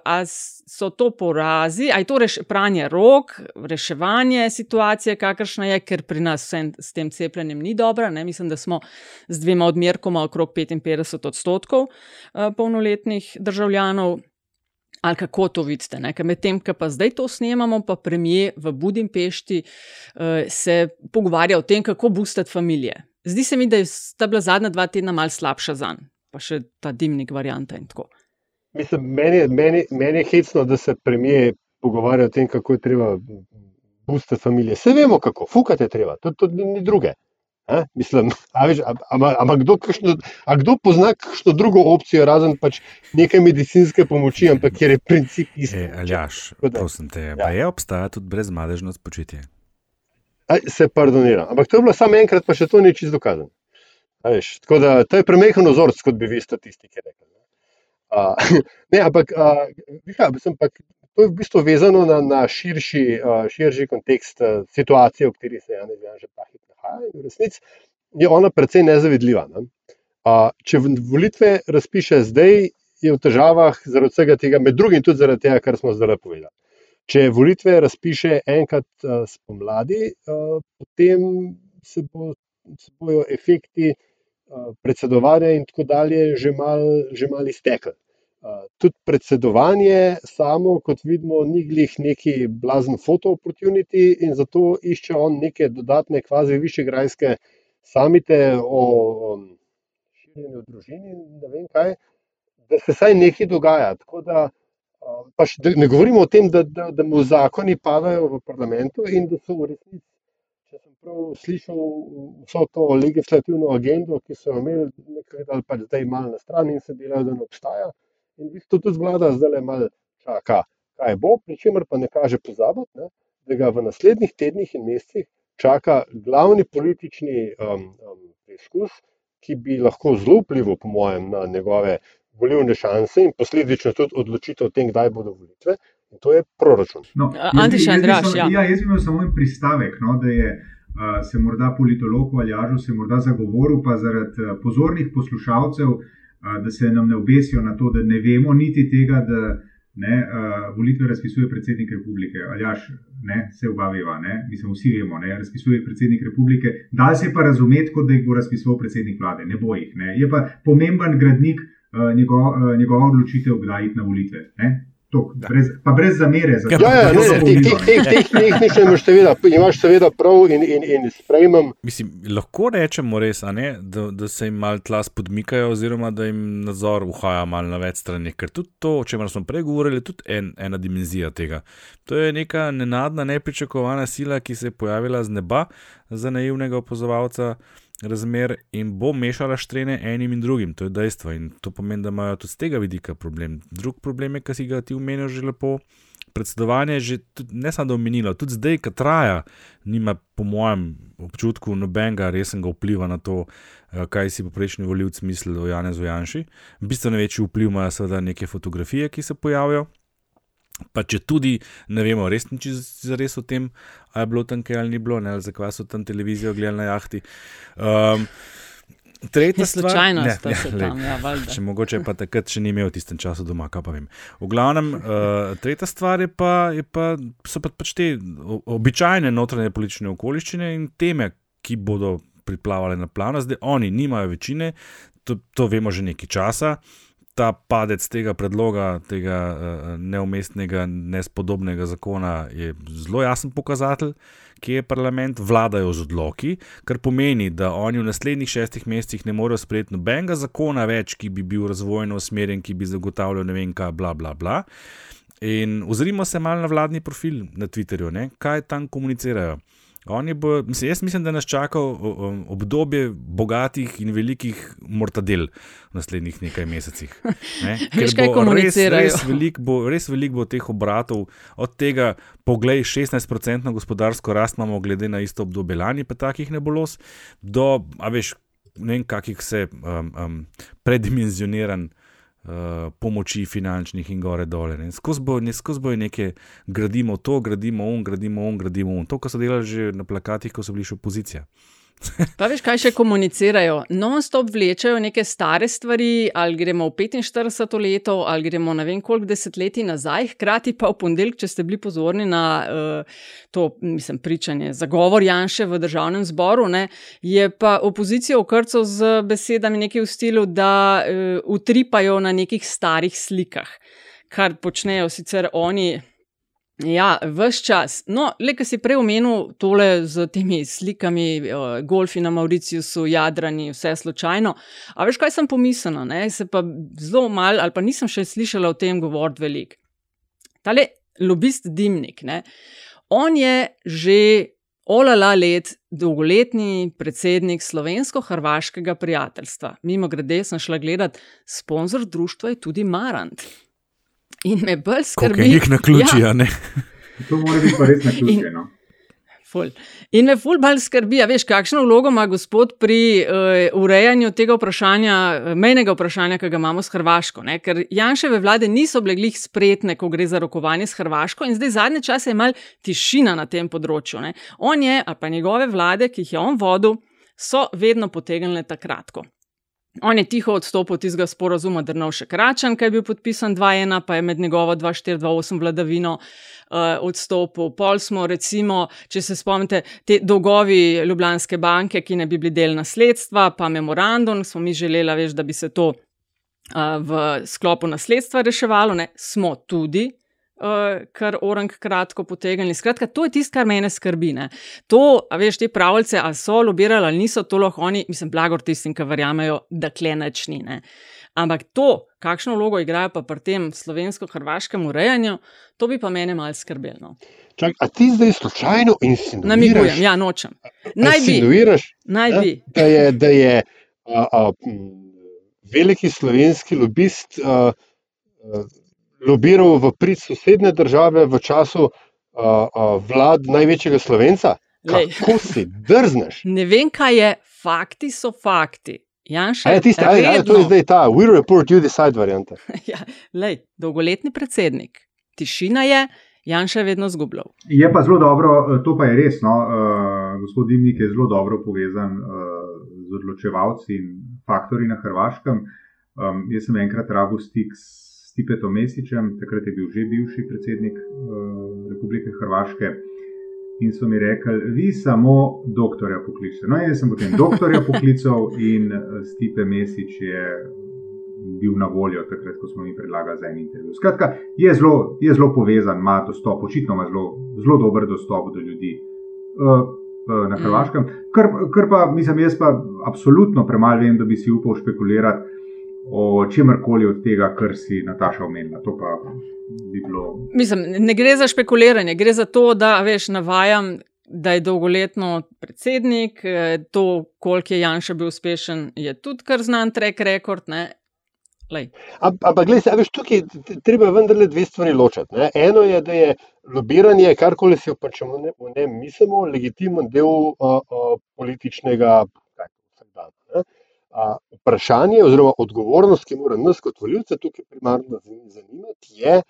ali so to porazi, ali je to reš, pranje rok, reševanje situacije, kakršna je, ker pri nas vse s tem cepljenjem ni dobro. Mislim, da smo z dvema odmerkoma okrog 55 odstotkov uh, polnoletnih državljanov. Ali kako to vidite? Medtem, ko pa zdaj to snemamo, pa premije v Budimpešti uh, se pogovarja o tem, kako boostati družine. Zdi se mi, da je ta bila zadnja dva tedna malce slabša za njim, pa še ta dimnik varianta in tako. Mislim, meni, meni, meni je hecno, da se premije pogovarja o tem, kako je treba boostati družine. Vse vemo, kako, fukate treba, to, to ni druge. A? Mislim, ampak kdo, kdo pozna kakšno drugo opcijo, razen pač neke medicinske pomoči, ampak kjer je princip isti. E, Aljaš, prosim te, ja. je obstaja tudi brezmadežno spočitje. Se pardoniram, ampak to je bilo samo enkrat, pa še to ni čisto dokazano. Tako da to je premehen ozorc, kot bi vi statistike rekli. Ne, ampak uh, ja, mislim, pa, to je v bistvu vezano na, na širši, uh, širši kontekst uh, situacije, v kateri se Janez Janša ta hip nahaja. In v resnici je ona precej nezavidljiva. Ne? Uh, če volitve razpiše zdaj, je v težavah zaradi vsega tega, med drugim tudi zaradi tega, kar smo zdaj povedali. Če volitve razpiše enkrat uh, spomladi, uh, potem se, bo, se bojo efekti uh, predsedovanja in tako dalje že malo mal iztekli. Tudi predsedovanje samo, kot vidimo, ni glih neki blazen foto opportunity in zato išče on neke dodatne, kvazi višegrajske samite o širjenju družini, ne vem kaj, da se saj nekaj dogaja. Da, pač, da ne govorimo o tem, da, da, da mu zakoni padajo v parlamentu in da so v resnici, če sem prav slišal vso to legislativno agendo, ki so jo imeli nekaj ali pa zdaj malo na stran in se delajo, da ne obstaja. In v bistvu tudi vlada zdaj le malo čaka, kaj bo, pri čemer pa ne kaže pozabiti, ne, da ga v naslednjih tednih in mesecih čaka glavni politični um, um, preizkus, ki bi lahko zelo vplival, po mojem, na njegove volivne šanse in posledično tudi odločitev o tem, kdaj bodo volitve. In to je proračun. No, Antiša Andraš. Ja. ja, jaz bi imel samo en pristavek, no, da je. Uh, se morda politolog ali ažu, se morda zagovoril, pa zaradi uh, pozornih poslušalcev, uh, da se nam ne obesijo na to, da ne vemo niti tega, da ne, volitve razpisuje predsednik republike. Aljaš, ne, se obaviva, ne, mislim, vsi vemo, ne, razpisuje predsednik republike. Da se pa razumeti, kot da jih bo razpisoval predsednik vlade, ne bo jih. Ne. Je pa pomemben gradnik njegova njegov odločitev, kdaj iti na volitve. Ne. Brez, pa brez zamere. Ja, ja, tehnično imaš seveda, imaš seveda prav in, in, in sprejemam. Mislim, lahko rečemo res, ne, da, da se jim malo tla spodmikajo, oziroma da jim nadzor uhaja malo na več strani. Ker tudi to, o čemer smo prej govorili, je tudi en, ena dimenzija tega. To je neka nenadna, nepričakovana sila, ki se je pojavila z neba za naivnega opozovalca razmer in bo mešala štrene enim in drugim, to je dejstvo. In to pomeni, da imajo tudi z tega vidika problem. Drug problem je, ki si ga ti umenijo že lepo. Predsedovanje je že tudi, ne samo da omenilo, tudi zdaj, ki traja, nima, po mojem občutku, nobenega resnega vpliva na to, eh, kaj si poprečni voljivci mislijo o Janezu Janši. Bistveno večji vpliv imajo seveda neke fotografije, ki se pojavijo. Pa če tudi ne vemo, res nič za res o tem, ali je bilo tam kaj ali ni bilo, ne, ali zakaj so tam televizijo gledali na jahti. Um, Tretja stvar, slučajno ne, ja, tam, ja, valjda. Če mogoče pa takrat še ni imel v tistem času doma, kaj pa vem. V glavnem, uh, tretja stvar je pa, je pa, so pa pač te običajne notranje politične okoliščine in teme, ki bodo priplavale na plano. Zdaj oni nimajo večine, to, to vemo že nekaj časa. Ta padec tega predloga, tega uh, neumestnega, nespodobnega zakona je zelo jasen pokazatelj, kje je parlament, vladajo z odloki, kar pomeni, da oni v naslednjih šestih mesecih ne morejo sprejeti nobenega zakona več, ki bi bil razvojno usmerjen, ki bi zagotavljal ne vem kaj, bla, bla, bla. In ozrimo se malo na vladni profil na Twitterju, ne? kaj tam komunicirajo. Oni bo, mislim, jaz mislim, da nas čaka obdobje bogatih in velikih mortadel v naslednjih nekaj mesecih. Ne? Veš, Ker kaj bo res, res veliko bo, res velik bo teh obratov, od tega, poglej, 16% gospodarsko rast imamo, glede na isto obdobje lani, pa takih ne bo los, do, a veš, ne vem, kakih se um, um, predimenzioniran uh, pomoči finančnih in gore dole. ne. Skozi bo, ne, skozi bo nekaj, gradimo to, gradimo on, gradimo on, gradimo on. To, kar so delali že na plakatih, ko so bili še opozicija. Pa veš, kaj še komunicirajo? Non-stop vlečejo neke stare stvari, ali gremo v 45 leto, ali gremo ne vem koliko desetletij nazaj, hkrati pa v ponedeljek, če ste bili pozorni na uh, to, mislim, pričanje, zagovor Janše v državnem zboru, ne, je pa opozicijo okrcal z besedami nekaj v stilu, da uh, utripajo na nekih starih slikah, kar počnejo sicer oni. Ja, vse čas. No, le, ki si prej omenil tole z temi slikami, uh, golfi na Mauriciusu, jadrani, vse slučajno. A veš, kaj sem pomislila? Ne? Se pa zelo malo, ali pa nisem še slišala o tem govoriti veliko. Tale lobist Dimnik, ne? on je že olala let dolgoletni predsednik slovensko-hrvaškega prijateljstva. Mimo grede sem šla gledat, sponzor društva je tudi Marant. In me bolj skrbi. je njih na ključi, Ja. a ne? To mora biti pa res na ključe. In- No. Ful. In me ful bolj skrbi, a veš, kakšno vlogo ima gospod pri uh, urejanju tega vprašanja, eh, mejnega vprašanja, ki ga imamo s Hrvaško. Ne? Ker Janševe vlade niso bile glih spretne, ko gre za rokovanje s Hrvaško, in zdaj zadnje čase je mal tišina na tem področju. Ne? On je, ali pa njegove vlade, ki jih je on vodil, so vedno potegnile takratko. On je tiho odstopil od tistega sporazuma Drnovšek Račan, ki je bil podpisan 2-1, pa je med njegovo 2-4-2-8 vladavino uh, odstopil. Pol smo, recimo, če se spomnite, te dolgovi Ljubljanske banke, ki ne bi bili del nasledstva, pa memorandum, smo mi želeli, da bi se to uh, v sklopu nasledstva reševalo, ne, smo tudi. Uh, kar orang kratko potegnili. Skratka, to je tisto, kar mene skrbi. Ne. To, veš, te pravljice, ali so lobirali ali niso, to lahko oni, mislim, blagor tistim, ki verjamejo, da klenačni. Ne. Ampak to, kakšno vlogo igrajo pa pri tem slovensko-hrvaškem urejanju, to bi pa mene malo skrbelo. No. Čak, a ti zdaj slučajno insinuiraš? Namigujem, ja, nočem. Naj bi. Naj ne, bi. Da je, da je a, a, veliki slovenski lobist a, a, lobiral v prid sosednje države v času a, a, vlad največjega slovenca? Lej. Kako si drzneš? Ne vem, kaj je, fakti so fakti. Janša A je tiste, a, a, to je zdaj ta we report, you decide varianta. ja, lej, dolgoletni predsednik. Tišina je, Janša je vedno zgubljal. Je pa zelo dobro, eh, to pa je res. No, uh, gospod Dimnik je zelo dobro povezan uh, z odločevalci in faktori na Hrvaškem. Um, jaz sem enkrat rabil stik s Stipetom Mesičem, takrat je bil že bivši predsednik uh, Republike Hrvaške. In so mi rekli, vi samo doktorja pokličete. No, jaz sem potem doktorja poklical in eh, Stipe Mesič je bil na voljo takrat, ko smo mi predlagali za en intervju. Skratka, je zelo, je zelo povezan, ima dostop, očitno ima zelo, zelo dober dostop do ljudi uh, uh, na Hrvaškem. Kar, kar pa, mislim, jaz pa absolutno premalo vem, da bi si upal špekulirati o čemkoli od tega, kar si Nataša omenila. To pa bi bilo. Mislim, ne gre za špekuliranje, gre za to, da veš, navajam. Da je dolgoletno predsednik, eh, to, koliko je Janša bil uspešen, je tudi kar znan trek rekord. ne. Ampak, gledaj, veš, tukaj treba vendarle dve stvari ločiti. Ne? Eno je, da je lobiranje, karkoli si pač o njem o njem mislimo, legitimen del uh, uh, političnega kaj, vsakdana. ne. A, Vprašanje oziroma odgovornost, ki mora nas kot voljivce tukaj primarno zan- zanimati, je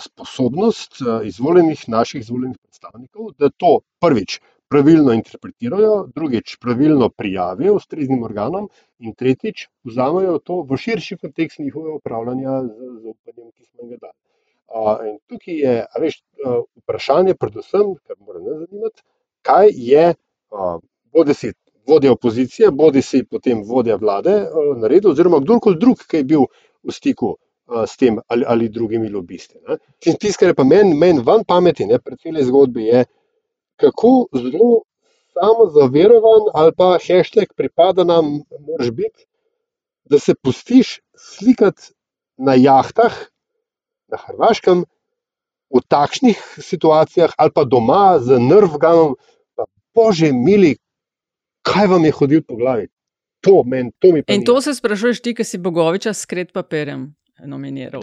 sposobnost izvoljenih naših izvoljenih predstavnikov, da to prvič pravilno interpretirajo, drugič, pravilno prijavijo ustreznim organom, in tretjič, vzamejo to v širši kontekst njihovega upravljanja z zaupanjem, ki smo jim ga dali. In tukaj je veš, vprašanje, predvsem, kar mora nas zanimati, kaj je, bodi si vodja opozicije, bodi si potem vodja vlade uh, naredil, oziroma kdorkoli drug, ki je bil v stiku uh, s tem ali, ali drugimi lobisti. Ne. In tisto, kar je pa meni men van pameti, ne, pred cele zgodbe, je, kako zelo samo zaverovan ali pa hashtag pripada nam, moraš biti, da se pustiš slikati na jahtah na Hrvaškem v takšnih situacijah ali pa doma z nervganom, pa bože, mili, kaj vam je hodil po glavi. To, men, to mi In to se sprašuješ ti, ki si Bogoviča s kret papirjem nominiral.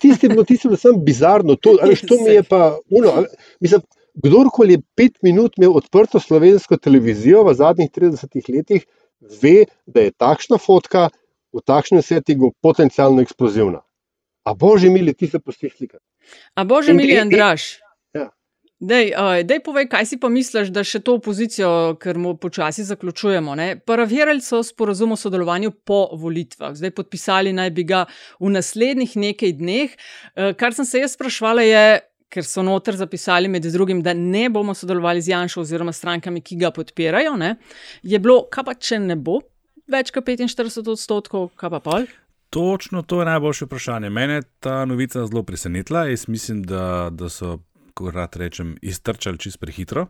Tisti, tisti, sem bizarno, to, veš, to mi je pa uno. Mislim, kdorkoli je pet minut imel odprto slovensko televizijo v zadnjih 30 letih, ve, da je takšna fotka v takšnem settingu potencialno eksplozivna. A bože, mili, ti se pustiš slikati. A bože, mili, Andraš. Dej, uh, dej povej, kaj si pa misliš, da še to opozicijo, ker mu počasi zaključujemo. Paravirali so sporazum o sodelovanju po volitvah, zdaj podpisali naj bi ga v naslednjih nekaj dneh. Uh, kar sem se jaz sprašvala, je, ker so noter zapisali med drugim, da ne bomo sodelovali z Janšo oziroma strankami, ki ga podpirajo. Ne? Je bilo, kaj pa če ne bo več kot 45 odstotkov, kaj pa pol? Točno to je najboljše vprašanje. Mene ta novica zelo presenetila. Jaz mislim, da, da so, ko rad rečem, iztrčali čist prehitro,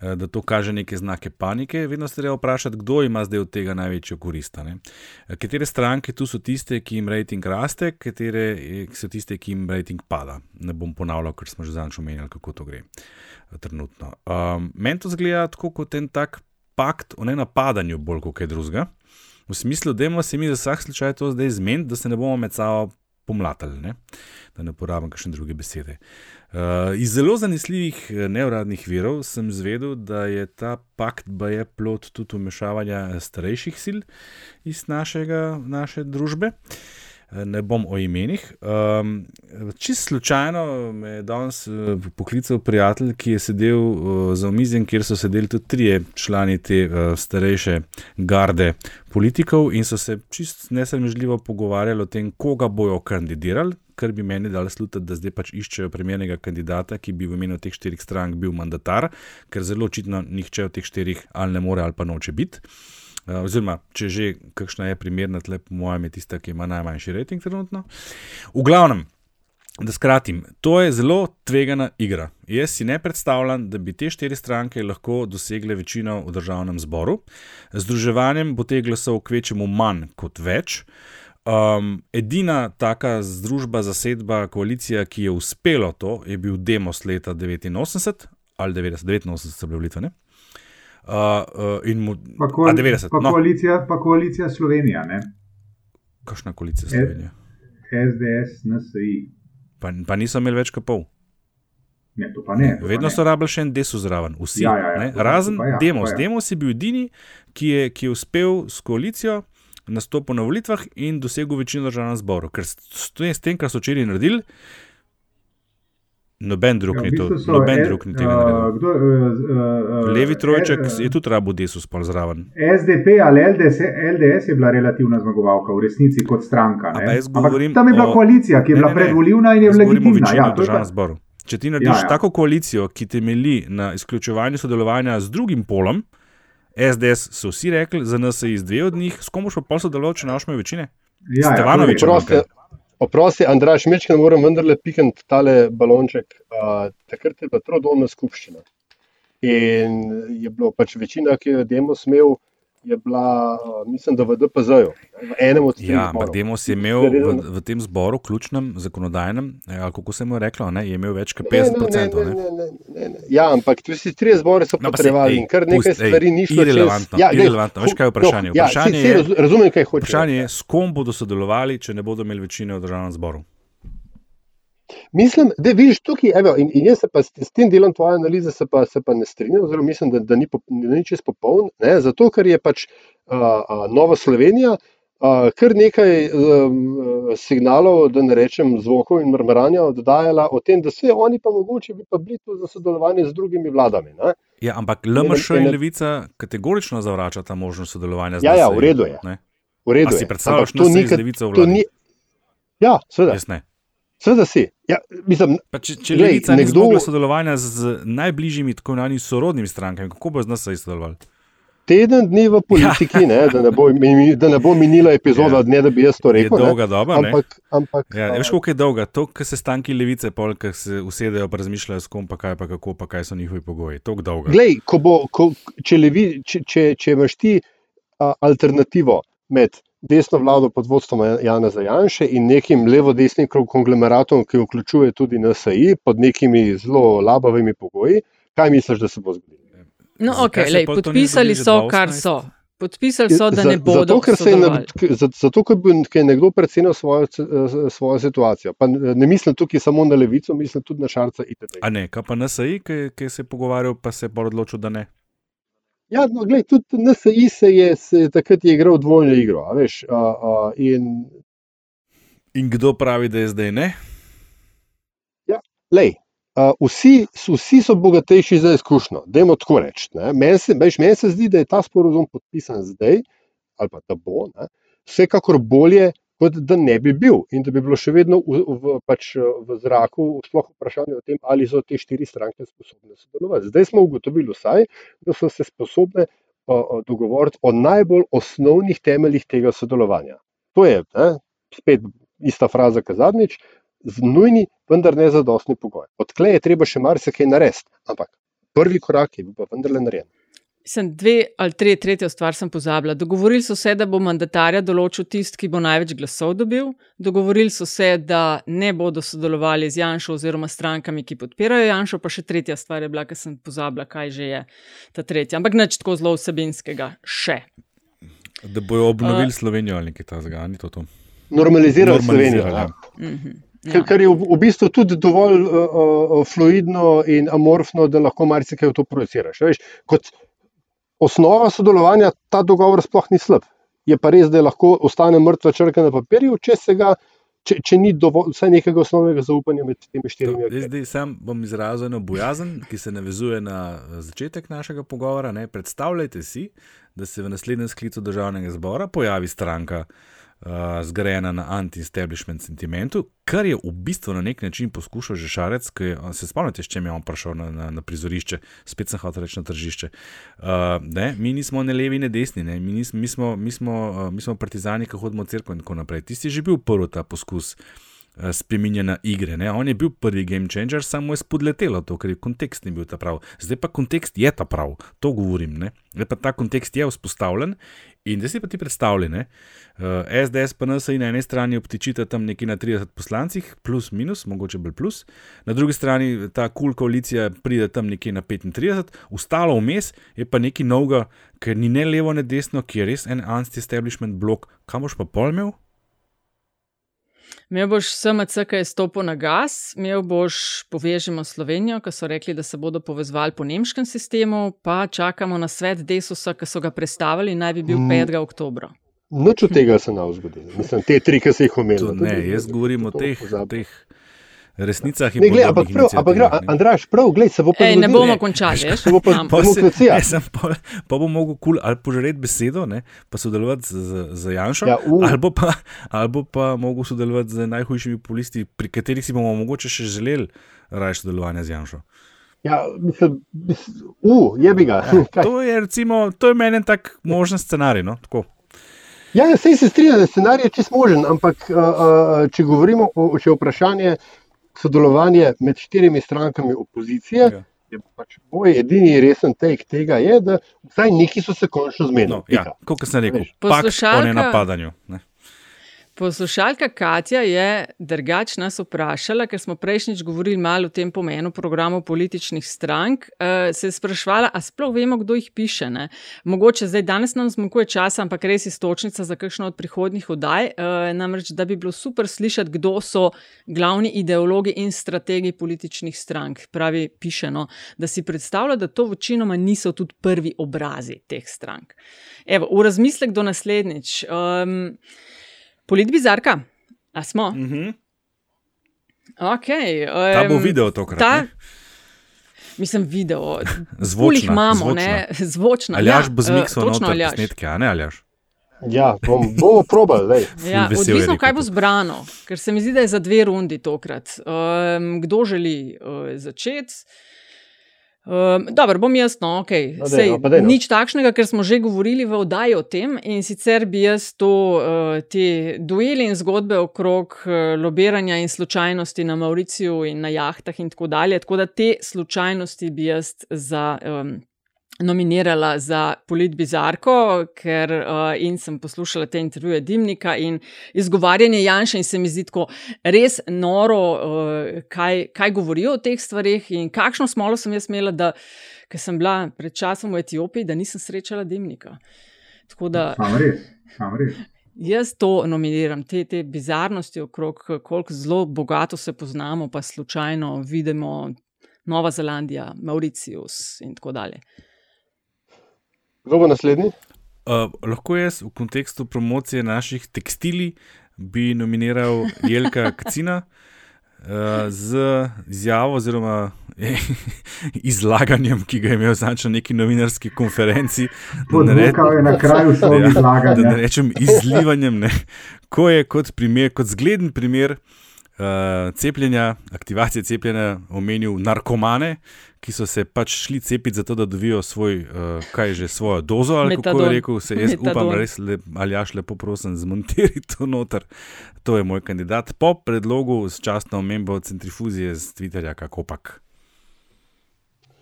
da to kaže neke znake panike. Vedno se treba vprašati, kdo ima zdaj od tega največjo korist. Katere stranke tu so tiste, ki jim rejting raste, katere so tiste, ki jim rejting pada. Ne bom ponavljal, ker smo že zadnjič omenjali, kako to gre trenutno. Um, Meni to zgleda tako kot en tak pakt o nenapadanju, bolj kot kaj drugega. V smislu, da imamo se mi za vsak slučaj to zdaj zmeniti, da se ne bomo med sabo pomlatali, ne? da ne uporabim kakšne druge besede. Uh, iz zelo zanesljivih neuradnih virov sem zvedel, da je ta pakt baje plot tudi umešavanja starejših sil iz našega, naše družbe. Ne bom o imenih. Um, čist slučajno me je danes poklical prijatelj, ki je sedel uh, za omizjem, kjer so sedeli tudi trije člani te uh, starejše garde politikov in so se čist nesremežljivo pogovarjali o tem, koga bojo kandidirali, kar bi meni dal slutiti, da zdaj pač iščejo primernega kandidata, ki bi v imenu teh štirih strank bil mandatar, ker zelo očitno nihče od teh štirih ali ne more ali pa noče biti. Uh, oziroma, če že kakšna je primerna, tle po mojem, je tista, ki ima najmanjši rejting trenutno. V glavnem, da skratim, to je zelo tvegana igra. Jaz si ne predstavljam, da bi te štiri stranke lahko dosegle večino v državnem zboru. Združevanjem bo teh glasov kvečemu manj kot več. Um, edina taka združba, zasedba, koalicija, ki je uspelo to, je bil Demos leta 89 ali 90, 89 so bile volitve. Uh, uh, in mu, Pa, a 90, pa, no. koalicija, pa koalicija Slovenija, ne? Kakšna koalicija Slovenija? SDS, NSI. Pa, pa niso imeli več kot pol. Ne, to pa ne. to pa Vedno ne. so rabili še en desu zraven, vsi. Ja, ja, ja, pa- Razen pa ja, Demos. pa ja. Demos je bil edini, ki je, ki je uspel s koalicijo nastopiti na volitvah in dosegel večino v državnem zboru. Ker s, s tem, kar so včeraj naredili, noben drug Ja, v ni to, bistvu noben S- drug ni tega uh, kdo, uh, uh, uh, Levi trojček eh, je tudi rabo desu spol zraven. SDP ali LDS, LDS je bila relativna zmagovalka v resnici kot stranka. Ne? govorim tam je bila o- koalicija, ki je Ne, bila ne, ne. predvoljivna in je o legitimna. večini Ja, v to je državnem zboru. Če ti narediš Ja, ja, ja. ja. tako koalicijo, ki temelji na izključevanju sodelovanja z drugim polom, SDS so vsi rekli, za nas je iz dve od njih, s kom boš pa pol sodeloval, če naš večine? Ja, ja, Stevanovič, Oprosti, oprosti Andraš, mečkaj moram vendarle pikant tale balonček. Uh, takrat je bila trodolna skupščina. In je bilo pač večina, ki jo je Demos imel, je bila, mislim, da v DPZ-ju, v enem od treh Ja, ampak Demos je imel v, v tem zboru, ključnem, zakonodajnem, eh, kako se mu je reklo, ne, je imel več kot Ne, ne, 50%. ne, Ne, ne, ne, ne, ne. Ja, ampak tu si tri zbore so No, potrebovali ej, in kar nekaj pusti, ej, stvari ni šlo čez. irelevantno, Ja, glej, irelevantno. Veš, kaj je vprašanje? No, ja, Vprašanje saj- saj je- raz- razumem, kaj hočeš. Vprašanje je, s kom bodo sodelovali, če ne bodo imeli večine v državnem zboru. Mislim, da vidiš tukaj, evo, in, in jaz se pa s, s tem delom tvoje analize se pa, se pa ne strinjam, oziroma mislim, da, da ni, pop- da ni čest popoln, ne, zato ker je pač uh, uh, Nova Slovenija uh, kar nekaj um, signalov, da ne rečem zvokov in mrmranja oddajala o tem, da vse oni pa mogoče bi pa bili tu za sodelovanje z drugimi vladami. Ne? Ja, ampak LMŠ in Levica kategorično zavračata možnost sodelovanja z Ja, ja, NSI, v redu je. ne? V redu A si je. predstavljaš Ampak to ni Levico v vladi? ni- Ja, seveda. Jaz ne. Seveda si. Ja, mislim, Pa če če glej, Levica nekdo- zmogla sodelovanja z, najbližjimi, tako imenovanimi sorodnimi strankami, kako bo z nas sodelovali? teden dni v politiki, ne, da, ne bo, da ne bo minila epizoda, ja. ne da bi jaz to Je rekel. dolga ne, doba, ne? ampak, ampak, Ja, veš, koliko je dolga? To, kar se stanki levice, pol, ki se usedejo, pa razmišljajo, s kom pa kaj, pa kako, pa kaj so njihovi pogoji. Tako dolga. Glej, ko bo, ko, če, levi, če, če, če imaš ti a, alternativo med desno vlado pod vodstvom Jana Zajanše in nekim levo-desnim konglomeratom, ki vključuje tudi NSI, pod nekimi zelo labavimi pogoji, kaj misliš, da se bo zgodilo? No, Zakaj ok, se lej, podpisali so, kar 2018? so. Podpisali so, da ne bodo. Zato, ker, se je, zato, ker je nekdo precenil svojo, eh, svojo situacijo. Pa ne ne mislim tukaj samo na levico, mislim tudi na šarca itd. A ne, kaj pa NSI, ki, ki se je pogovarjal, pa se je pa odločil, da ne. Ja, no, gled, tudi NSI se je, se je takrat je igral dvojno igro. a Veš, a, a, in, In kdo pravi, da je zdaj ne? ja, lej, a, vsi, so- vsi so bogatejši za izkušnjo. Dajmo tako reči. Meni se, veš, meni se zdi, da je ta sporozum podpisan zdaj, ali pa da bo, ne, vsekakor bolje, kot da ne bi bil in da bi bilo še vedno v, v, pač v zraku sploh vprašanje o tem, ali so te štiri stranke sposobne sodelovati. Zdaj smo ugotovili vsaj, da so se sposobne a, a, dogovoriti o najbolj osnovnih temeljih tega sodelovanja. To je ne, spet ista fraza, kot zadnjič, z nujni, vendar ne zadostni pogoj. Odklej je treba še marsikaj narediti, ampak prvi korak je bil pa vendarle narejen. Sem dve ali tri, tretjo stvar sem pozabila. Dogovorili so se, da bo mandatarja določil tisti, ki bo največ glasov dobil. Dogovorili so se, da ne bodo sodelovali z Janšo oziroma strankami, ki podpirajo Janšo. Pa še tretja stvar je bila, ker sem pozabila, kaj že je ta tretja. Ampak nič tako zelo vsebinskega še. Da bojo obnovili A- Slovenijo ali kaj takega, ni to to. Normalizirali Slovenijo. Ja. ja. Mhm. Kar, kar je v, v bistvu tudi dovolj uh, uh, fluidno in amorfno, da lahko marsikaj v to projiciraš. Veš, kot osnova sodelovanja ta dogovor sploh ni slab. Je pa res, da lahko ostane mrtva črka na papirju, če, se ga, če, če ni dovolj, vsaj nekega osnovnega zaupanja med temi štirimi. Jaz zdaj sam bom izrazil eno bojazen, ki se navezuje na začetek našega pogovora. Ne. Predstavljajte si, da se v naslednjem sklicu državnega zbora pojavi stranka, uh, zgrajena na anti-establishment sentimentu, kar je v bistvu na nek način poskušal že Šarec, ki je, se spomnite, s čem je on prišel na, na, na prizorišče, spet sem hotel reči na tržišče. Uh, ne, mi nismo ne levi, ne desni, ne. Mi, nis, mi, smo, mi, smo, uh, mi smo partizani, ki hodimo v cerkev in tako naprej. Tisti je že bil prvi ta poskus spreminjanja igre. Ne? On je bil prvi game changer, samo je spodletelo to, ker je kontekst ni bil ta prav. Zdaj pa kontekst je ta prav, to govorim. Ne? Zdaj pa ta kontekst je vzpostavljen in da si pa ti predstavljene. Uh, SDS pa nas na eni strani obtičita tam nekje na 30 poslancih, plus minus, mogoče bolj plus, na drugi strani ta kul cool koalicija pride tam nekje na 35, ostalo vmes je pa nekaj novega, ker ni ne levo, ne desno, ki je res en anti-establishment blok, kam boš pa pol imel? Boš SMC, ki je stopil na gas, imel boš povežemo Slovenijo, ki so rekli, da se bodo povezvali po nemškem sistemu, pa čakamo na svet Desusa, ki so ga predstavili naj bi bil Mm. 5. oktobra. Nič od tega se ne bo zgodilo. Mislim, te tri, ki si jih omenil. To Ne, jaz govorim o teh, teh resnicah in ampak podobnih prav, ampak ne. Andraš, prav, gled, se bo pa Ej, ne bomo končali, veš. Se bo pa demokracija. ne, sem, pa, pa bo mogel kul ali požreti besedo, ne, pa sodelovati z, z, z Janšo, Ja, u. ali, bo pa, ali bo pa mogel sodelovati z najhujšimi populisti, pri katerih si bomo mogoče še želeli raje sodelovanja z Janšo. Ja, mislim, mislim, uh, jebi ga. Kaj? To je, recimo, to je meni en tak možen scenarij. No? Tako. Ja, ja, sej se strinjam, da je scenarij čist možen, ampak uh, uh, če govorimo o če je vprašanje sodelovanja med štirimi strankami opozicije, Ja. je pač moj edini resen take tega, je, da vsaj neki so se končno zmenili. No, ja, kot sem rekel, Veš. pakt o Poslušalka- nenapadanju. Ne. Poslušalka Katja je drugač nas vprašala, ker smo prejšnjič govorili malo o tem pomenu programov političnih strank. Uh, se je sprašvala, a sploh vemo, kdo jih piše. Ne? Mogoče zdaj danes nam zmanjkuje časa, ampak res je stočnica za kakšno od prihodnjih oddaj. Uh, namreč, da bi bilo super slišati, kdo so glavni ideologi in strategi političnih strank. Pravi, pišeno, da si predstavlja, da to večinoma niso tudi prvi obrazi teh strank. Evo, v razmislek do naslednjič. Um, Politbizarka, a smo? Mm -hmm. okay, um, ta bo video tokrat. Ta, mislim, video. Zvočna. imamo, zvočna. ne? Zvočna. Aljaš ja, bo zmiksal uh, noter posnetke, a ne Aljaš? Ja, bom, bomo probali. Ja, odvisno, kaj bo zbrano, ker se mi zdi, da je za dve rundi tokrat. Um, kdo želi uh, začeti? Um, dobro, bom jaz, no, okay. No, Sej, no, dej, no. nič takšnega, ker smo že govorili v oddaji o tem. In sicer bi jaz to, uh, te dueli in zgodbe okrog uh, lobiranja in slučajnosti na Mauriciju in na jahtah in tako dalje. Tako da te slučajnosti bi jaz za. Um, Nominirala za politbizarko, ker uh, in sem poslušala te intervjuje Dimnika in izgovarjanje Janša, in se mi zdi tako res noro, uh, kaj, kaj govorijo o teh stvarih in kakšno smolo sem jaz imela, da sem bila pred časom v Etiopiji, da nisem srečala Dimnika. Da, sam res, sam res. Jaz to nominiram, te, te bizarnosti okrog, koliko zelo bogato se poznamo, pa slučajno vidimo Nova Zelandija, Mauricius in tako dalje. Kdo bo naslednji? Uh, lahko jaz v kontekstu promocije naših tekstilij bi nominiral Jelka Kacina uh, z izjavo oziroma izlaganjem, ki ga je imel znači na neki novinarski konferenci. Podnekal je na kraju svojega ja, izlaganja. Da ne rečem izlivanjem, ne, ko je kot, primer, kot zgleden primer uh, cepljenja, aktivacije cepljenja omenil narkomane, ki so se pač šli cepiti zato, da dobijo svoj, uh, kaj že svojo dozo, ali Metadon. kako je rekel, se jaz Metadon. upam, res le, ali jaš lepo prosim, zmontiraj to noter. To je moj kandidat po predlogu s častno omembo centrifuzije z Twitterja, kako pak.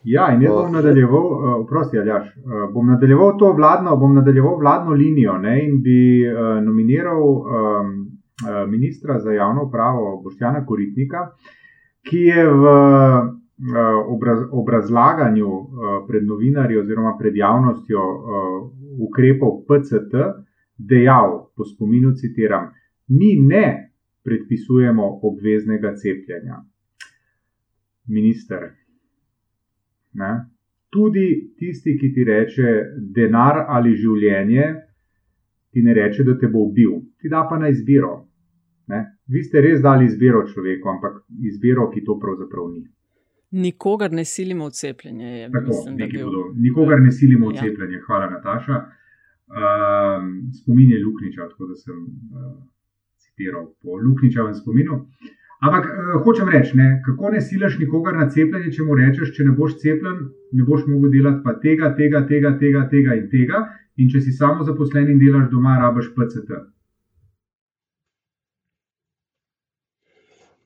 Ja, in jaz bom nadaljeval, uh, prosti, Aljaš, uh, bom nadaljeval to vladno, bom nadaljeval vladno linijo ne, in bi uh, nominiral um, uh, ministra za javno upravo Boštjana Koritnika, ki je v obraz, obrazlaganju pred novinarji oziroma pred javnostjo ukrepov PCT dejal, po spominu citiram, mi ne predpisujemo obveznega cepljenja. Minister. Ne? Tudi tisti, ki ti reče denar ali življenje, ti ne reče, da te bo ubil, ti da pa na izbiro. Vi ste res dali izbiro človeku, ampak izbiro, ki to pravzaprav ni. Nikogar ne silimo v cepljenje. Je, Tako, mislim, bil... Nikogar ne silimo v ja. cepljenje, hvala Nataša. Uh, spomin je Lukniča, tako da sem uh, citiral po Lukničevem spominu. Ampak uh, hočem reči, ne, kako ne silaš nikogar na cepljenje, če mu rečeš, če ne boš cepljen, ne boš mogel delati pa tega, tega, tega, tega, tega in tega. In če si samo zaposlen in delaš doma, rabaš PCT.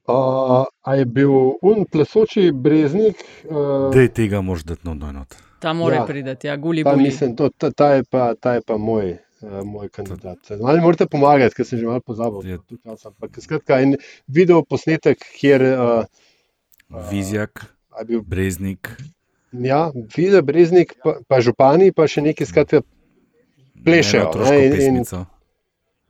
Uh, a je bil un plesoči breznik? Uh, Dej tega mož dati na enot. Ta mora ja, priti, ja, guli guli. mislim, to, ta, ta, je pa, ta je pa moj. Uh, moj kandidat. Ali morate pomagati, ker sem že malo pozabil? Ja. Skratka, en video posnetek, kjer. Uh, Vizjak, uh, bil, Breznik. Ja, video Breznik, pa, pa župani, pa še neki skratka plešejo.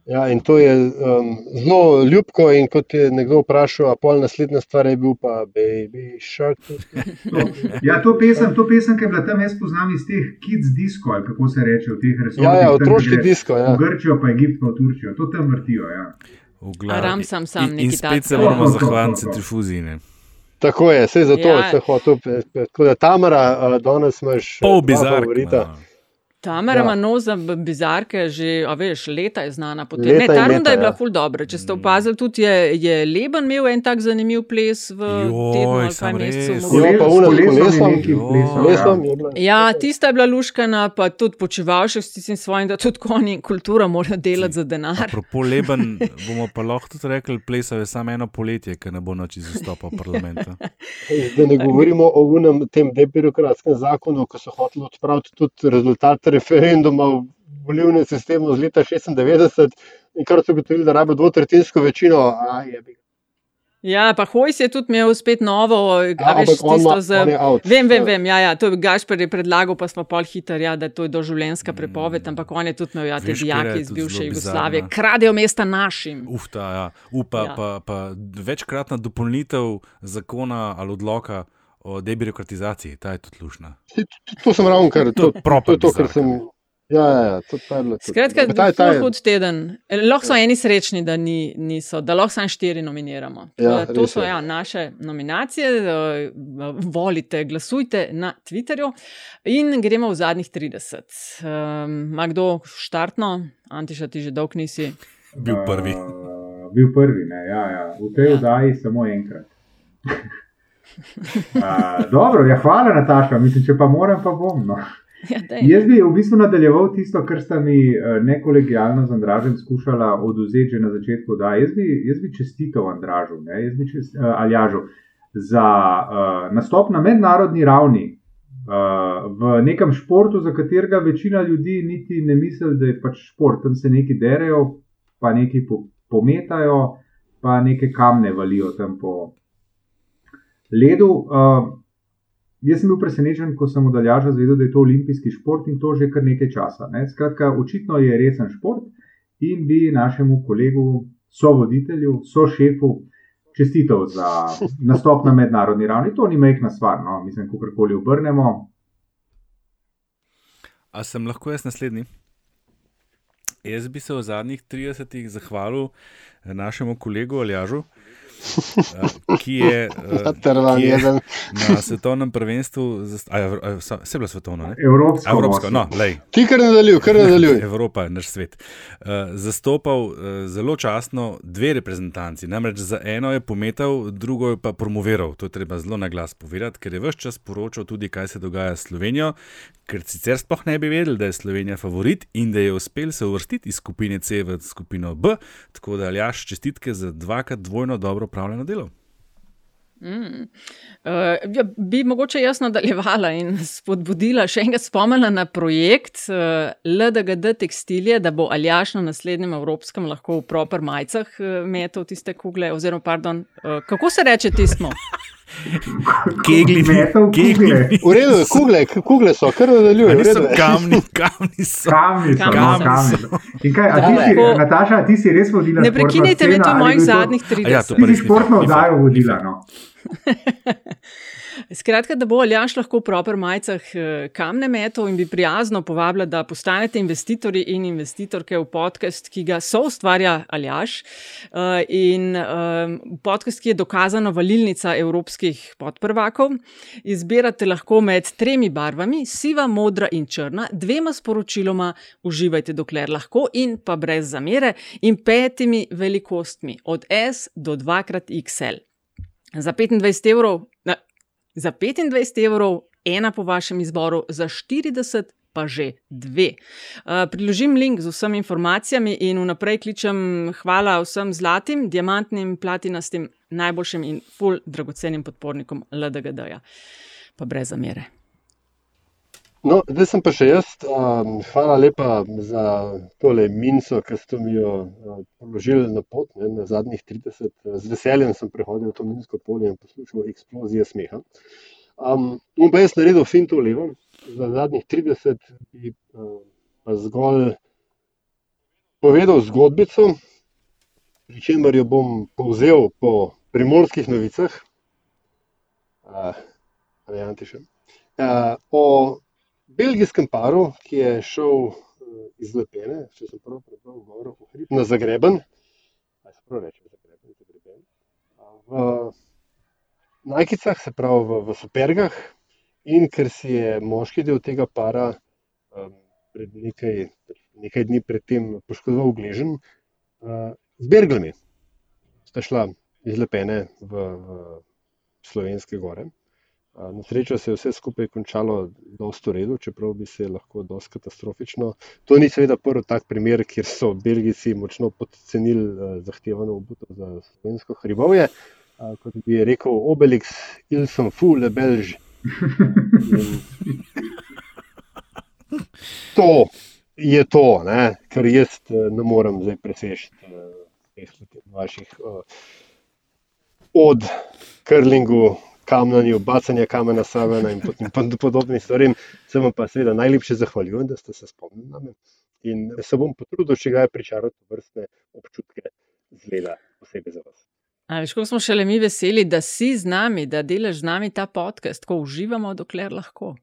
Ja, in to je um, zelo ljubko. In kot je nekdo vprašal, a pol naslednja stvar je bil pa Baby Shark. ja, to pesem, to pesem, ki je bila tam, jaz poznam iz teh kids disko, ali kako se reče v teh resnicah. Ja, ja, otroški disko. Ja. V Grčijo, pa Egipt, pa Turčijo, to tam vrtijo. Ja. Aram sam sam in, in spet se moramo zahvaliti centrifuziji. Tako je, vse za to, ja. vse hotel. Tako da Tamara, danes imaš. Pol bizar. Tamara ima ja. nos za bizarke, že veš, leta je znana. Ne, ta runda je bila ja. ful dobro. Če ste opazili, tudi je, je Leben imel en tak zanimiv ples v tednu ali pa mesecu. Ja, tista je bila luškana, pa tudi počival še s tistim svojim, da tudi konji in kultura morajo delati za denar. Po Leben bomo pa lahko tudi rekli, plesal je samo eno poletje, ker ne bo noč izstopal parlamenta. Da ne govorimo o unem tem debirokratskem zakonu, ko so hoteli odpraviti tudi rezultate referenduma v volivnem sistemu z leta 96, in kar so ugotovili, da rabijo dvotretinsko večino. A, je, Ja, pa Hojs je tudi imel spet novo, a Ja, veš, tisto z. out. Vem, vem, Ja. vem, ja, ja, to je Gašpor je predlagal, pa smo pol hiter, ja, da to je doživljenjska prepoved, ampak on je tudi imel, ja, te Mm. Dijake iz bivše Jugoslavije, kradejo mesta našim. Uf, ta, ja. Upa, ja. pa, pa večkratna dopolnitev zakona ali odloka o debirokratizaciji, ta je tudi lušna. To sem ravno kar, To to, je to, to, proper je to, kar sem. Ja, ja, ja, to, je Skratka, Ta je- ta je- ful hud teden. E, Lahko so eni srečni, da ni, niso, da lahko samo štiri nominiramo. Ja, to so ja, naše nominacije. eh, Volite, glasujte na Twitterju in gremo v zadnjih 30. Um, Ma kdo štartno? Antiša, ti že dolg nisi. Bil prvi. Uh, bil prvi, ne, ja, ja. v tej oddaji samo enkrat. uh, dobro, ja, hvala, Nataša. Mislim, če pa moram, pa bom. No. Ja, daj. Jaz bi v bistvu nadaljeval tisto, kar sta mi eh, nekolegialno z Andražem skušala oduzeti že na začetku. Da, jaz, bi, jaz bi čestital Andražu, ne, jaz bi čest, uh, Aljažu za uh, nastop na mednarodni ravni uh, v nekem športu, za katerega večina ljudi niti ne misli, da je pač šport. Tam se neki derejo, pa neki po, pometajo, pa neke kamne valijo tam po ledu. Uh, Jaz sem bil presenečen, ko sem odaljaža zvedel, da je to olimpijski šport in to že kar nekaj časa. Ne? Skratka, očitno je resen šport in bi našemu kolegu, sovoditelju, sošefu čestital za nastop na mednarodni ravni. To ni majhna stvar, no? mislim, ko karkoli obrnemo. A sem lahko jaz naslednji? Jaz bi se v zadnjih 30-ih zahvalil eh, našemu kolegu Aljažu, eh, ki je, eh, Trvan ki je na svetovnem prvenstvu, a, je- a, bilo svetovno, ne? Evropsko Evropsko, moštvo. no, lej. Ti kar nadaljuj, kar nadaljuj. Evropa je naš svet. Uh, zastopal uh, zelo častno dve reprezentanci. Namreč za eno je pometal, drugo je pa promoviral. To je treba zelo na glas povedati, ker je vse čas poročal tudi, kaj se dogaja s Slovenijo, ker sicer sploh ne bi vedeli, da je Slovenija favorit in da je uspel se uvrstiti iz skupine C v skupino B. Tako da, Aljaš, čestitke za dvakrat dvojno dobro upravljeno delo. Mm. Uh, ja, bi mogoče jaz nadaljevala in spodbudila, še enkrat spomnila na projekt uh, LDGD tekstilije, da bo Aljaš na naslednjem evropskem lahko v proper majicah uh, metal tiste kugle. Oziroma, pardon, uh, kako se reče tistmo? Kegli, Metal kugle. V redu, kugle, kugle so, kar nadaljuj. A v niso redu je. kamni, kamni so. Kamni so, no, Kamni kamni so. so. In kaj, a ti si, Tako- Nataša, ti si res vodila? Ne športno prekinjajte me tu mojih je to- zadnjih 30. A ja, to Ti si športno oddajo vodila. No. Skratka, da bo Aljaš lahko v proper majicah eh, kamne metal in bi prijazno povabila, da postanete investitorji in investitorke v podcast, ki ga so ustvarja Aljaš. Eh, In eh, podcast, ki je dokazano valilnica evropskih podprvakov. Izbirate lahko med tremi barvami, siva, modra in črna, dvema sporočiloma, uživajte dokler lahko in pa brez zamere, in petimi velikostmi, od S do 2xL. Za 25 evrov, na, za 25 evrov, ena po vašem izboru, za 40 pa že dve. Uh, priložim link z vsemi informacijami in vnaprej kličem hvala vsem zlatim, diamantnim, platinastim, najboljšim in full dragocenim podpornikom LDGD-ja. Pa brez zamere. No, zdaj sem pa še jaz. Um, hvala lepa za tole minco, ki ste mi jo uh, položili na pot, ne, na zadnjih 30. Z veseljem sem prehodil to minsko polje in poslušal eksplozije smeha. Um, in pa jaz naredil finto levo, za zadnjih 30 bi uh, pa zgolj povedal zgodbico, pri čemer jo bom povzel po primorskih novicah. Uh, ne, Antišem. Uh, o belgijskem paru, ki je šel uh, iz Lepene, če sem prav prebral, gor v hrib, na Zagreben. Ali se prav reče Zagreben, Zagreben. V Najkicah, se pravi v, v Supergah, in ker si je moški del tega para um, pred nekaj, nekaj dni predtem poškodoval gležen, uh, z Berglami sta šla iz Lepene v, v slovenske gore. Na srečo se je vse skupaj končalo dosto v redu, čeprav bi se lahko dosti katastrofično. To ni seveda prvi tak primer, kjer so Belgijci močno podcenili zahtevano obuto za slovensko hribovje. Kot bi rekel Obelix, il sem fou le belž. In To je to, ne? ker jaz ne morem zdaj preseči teh vaših od curlingu, kamnanju, bacanja kamena savena in pot- in pod- podobnim stvarem. Se vam pa seveda najlepše zahvaljujem, da ste se spomnili na me. In se bom potrudil, če ga je pričarati vrstne občutke zleda posebej za vas. A veš, kako smo šele mi veseli, da si z nami, da delaš z nami ta podcast, ko uživamo, dokler lahko.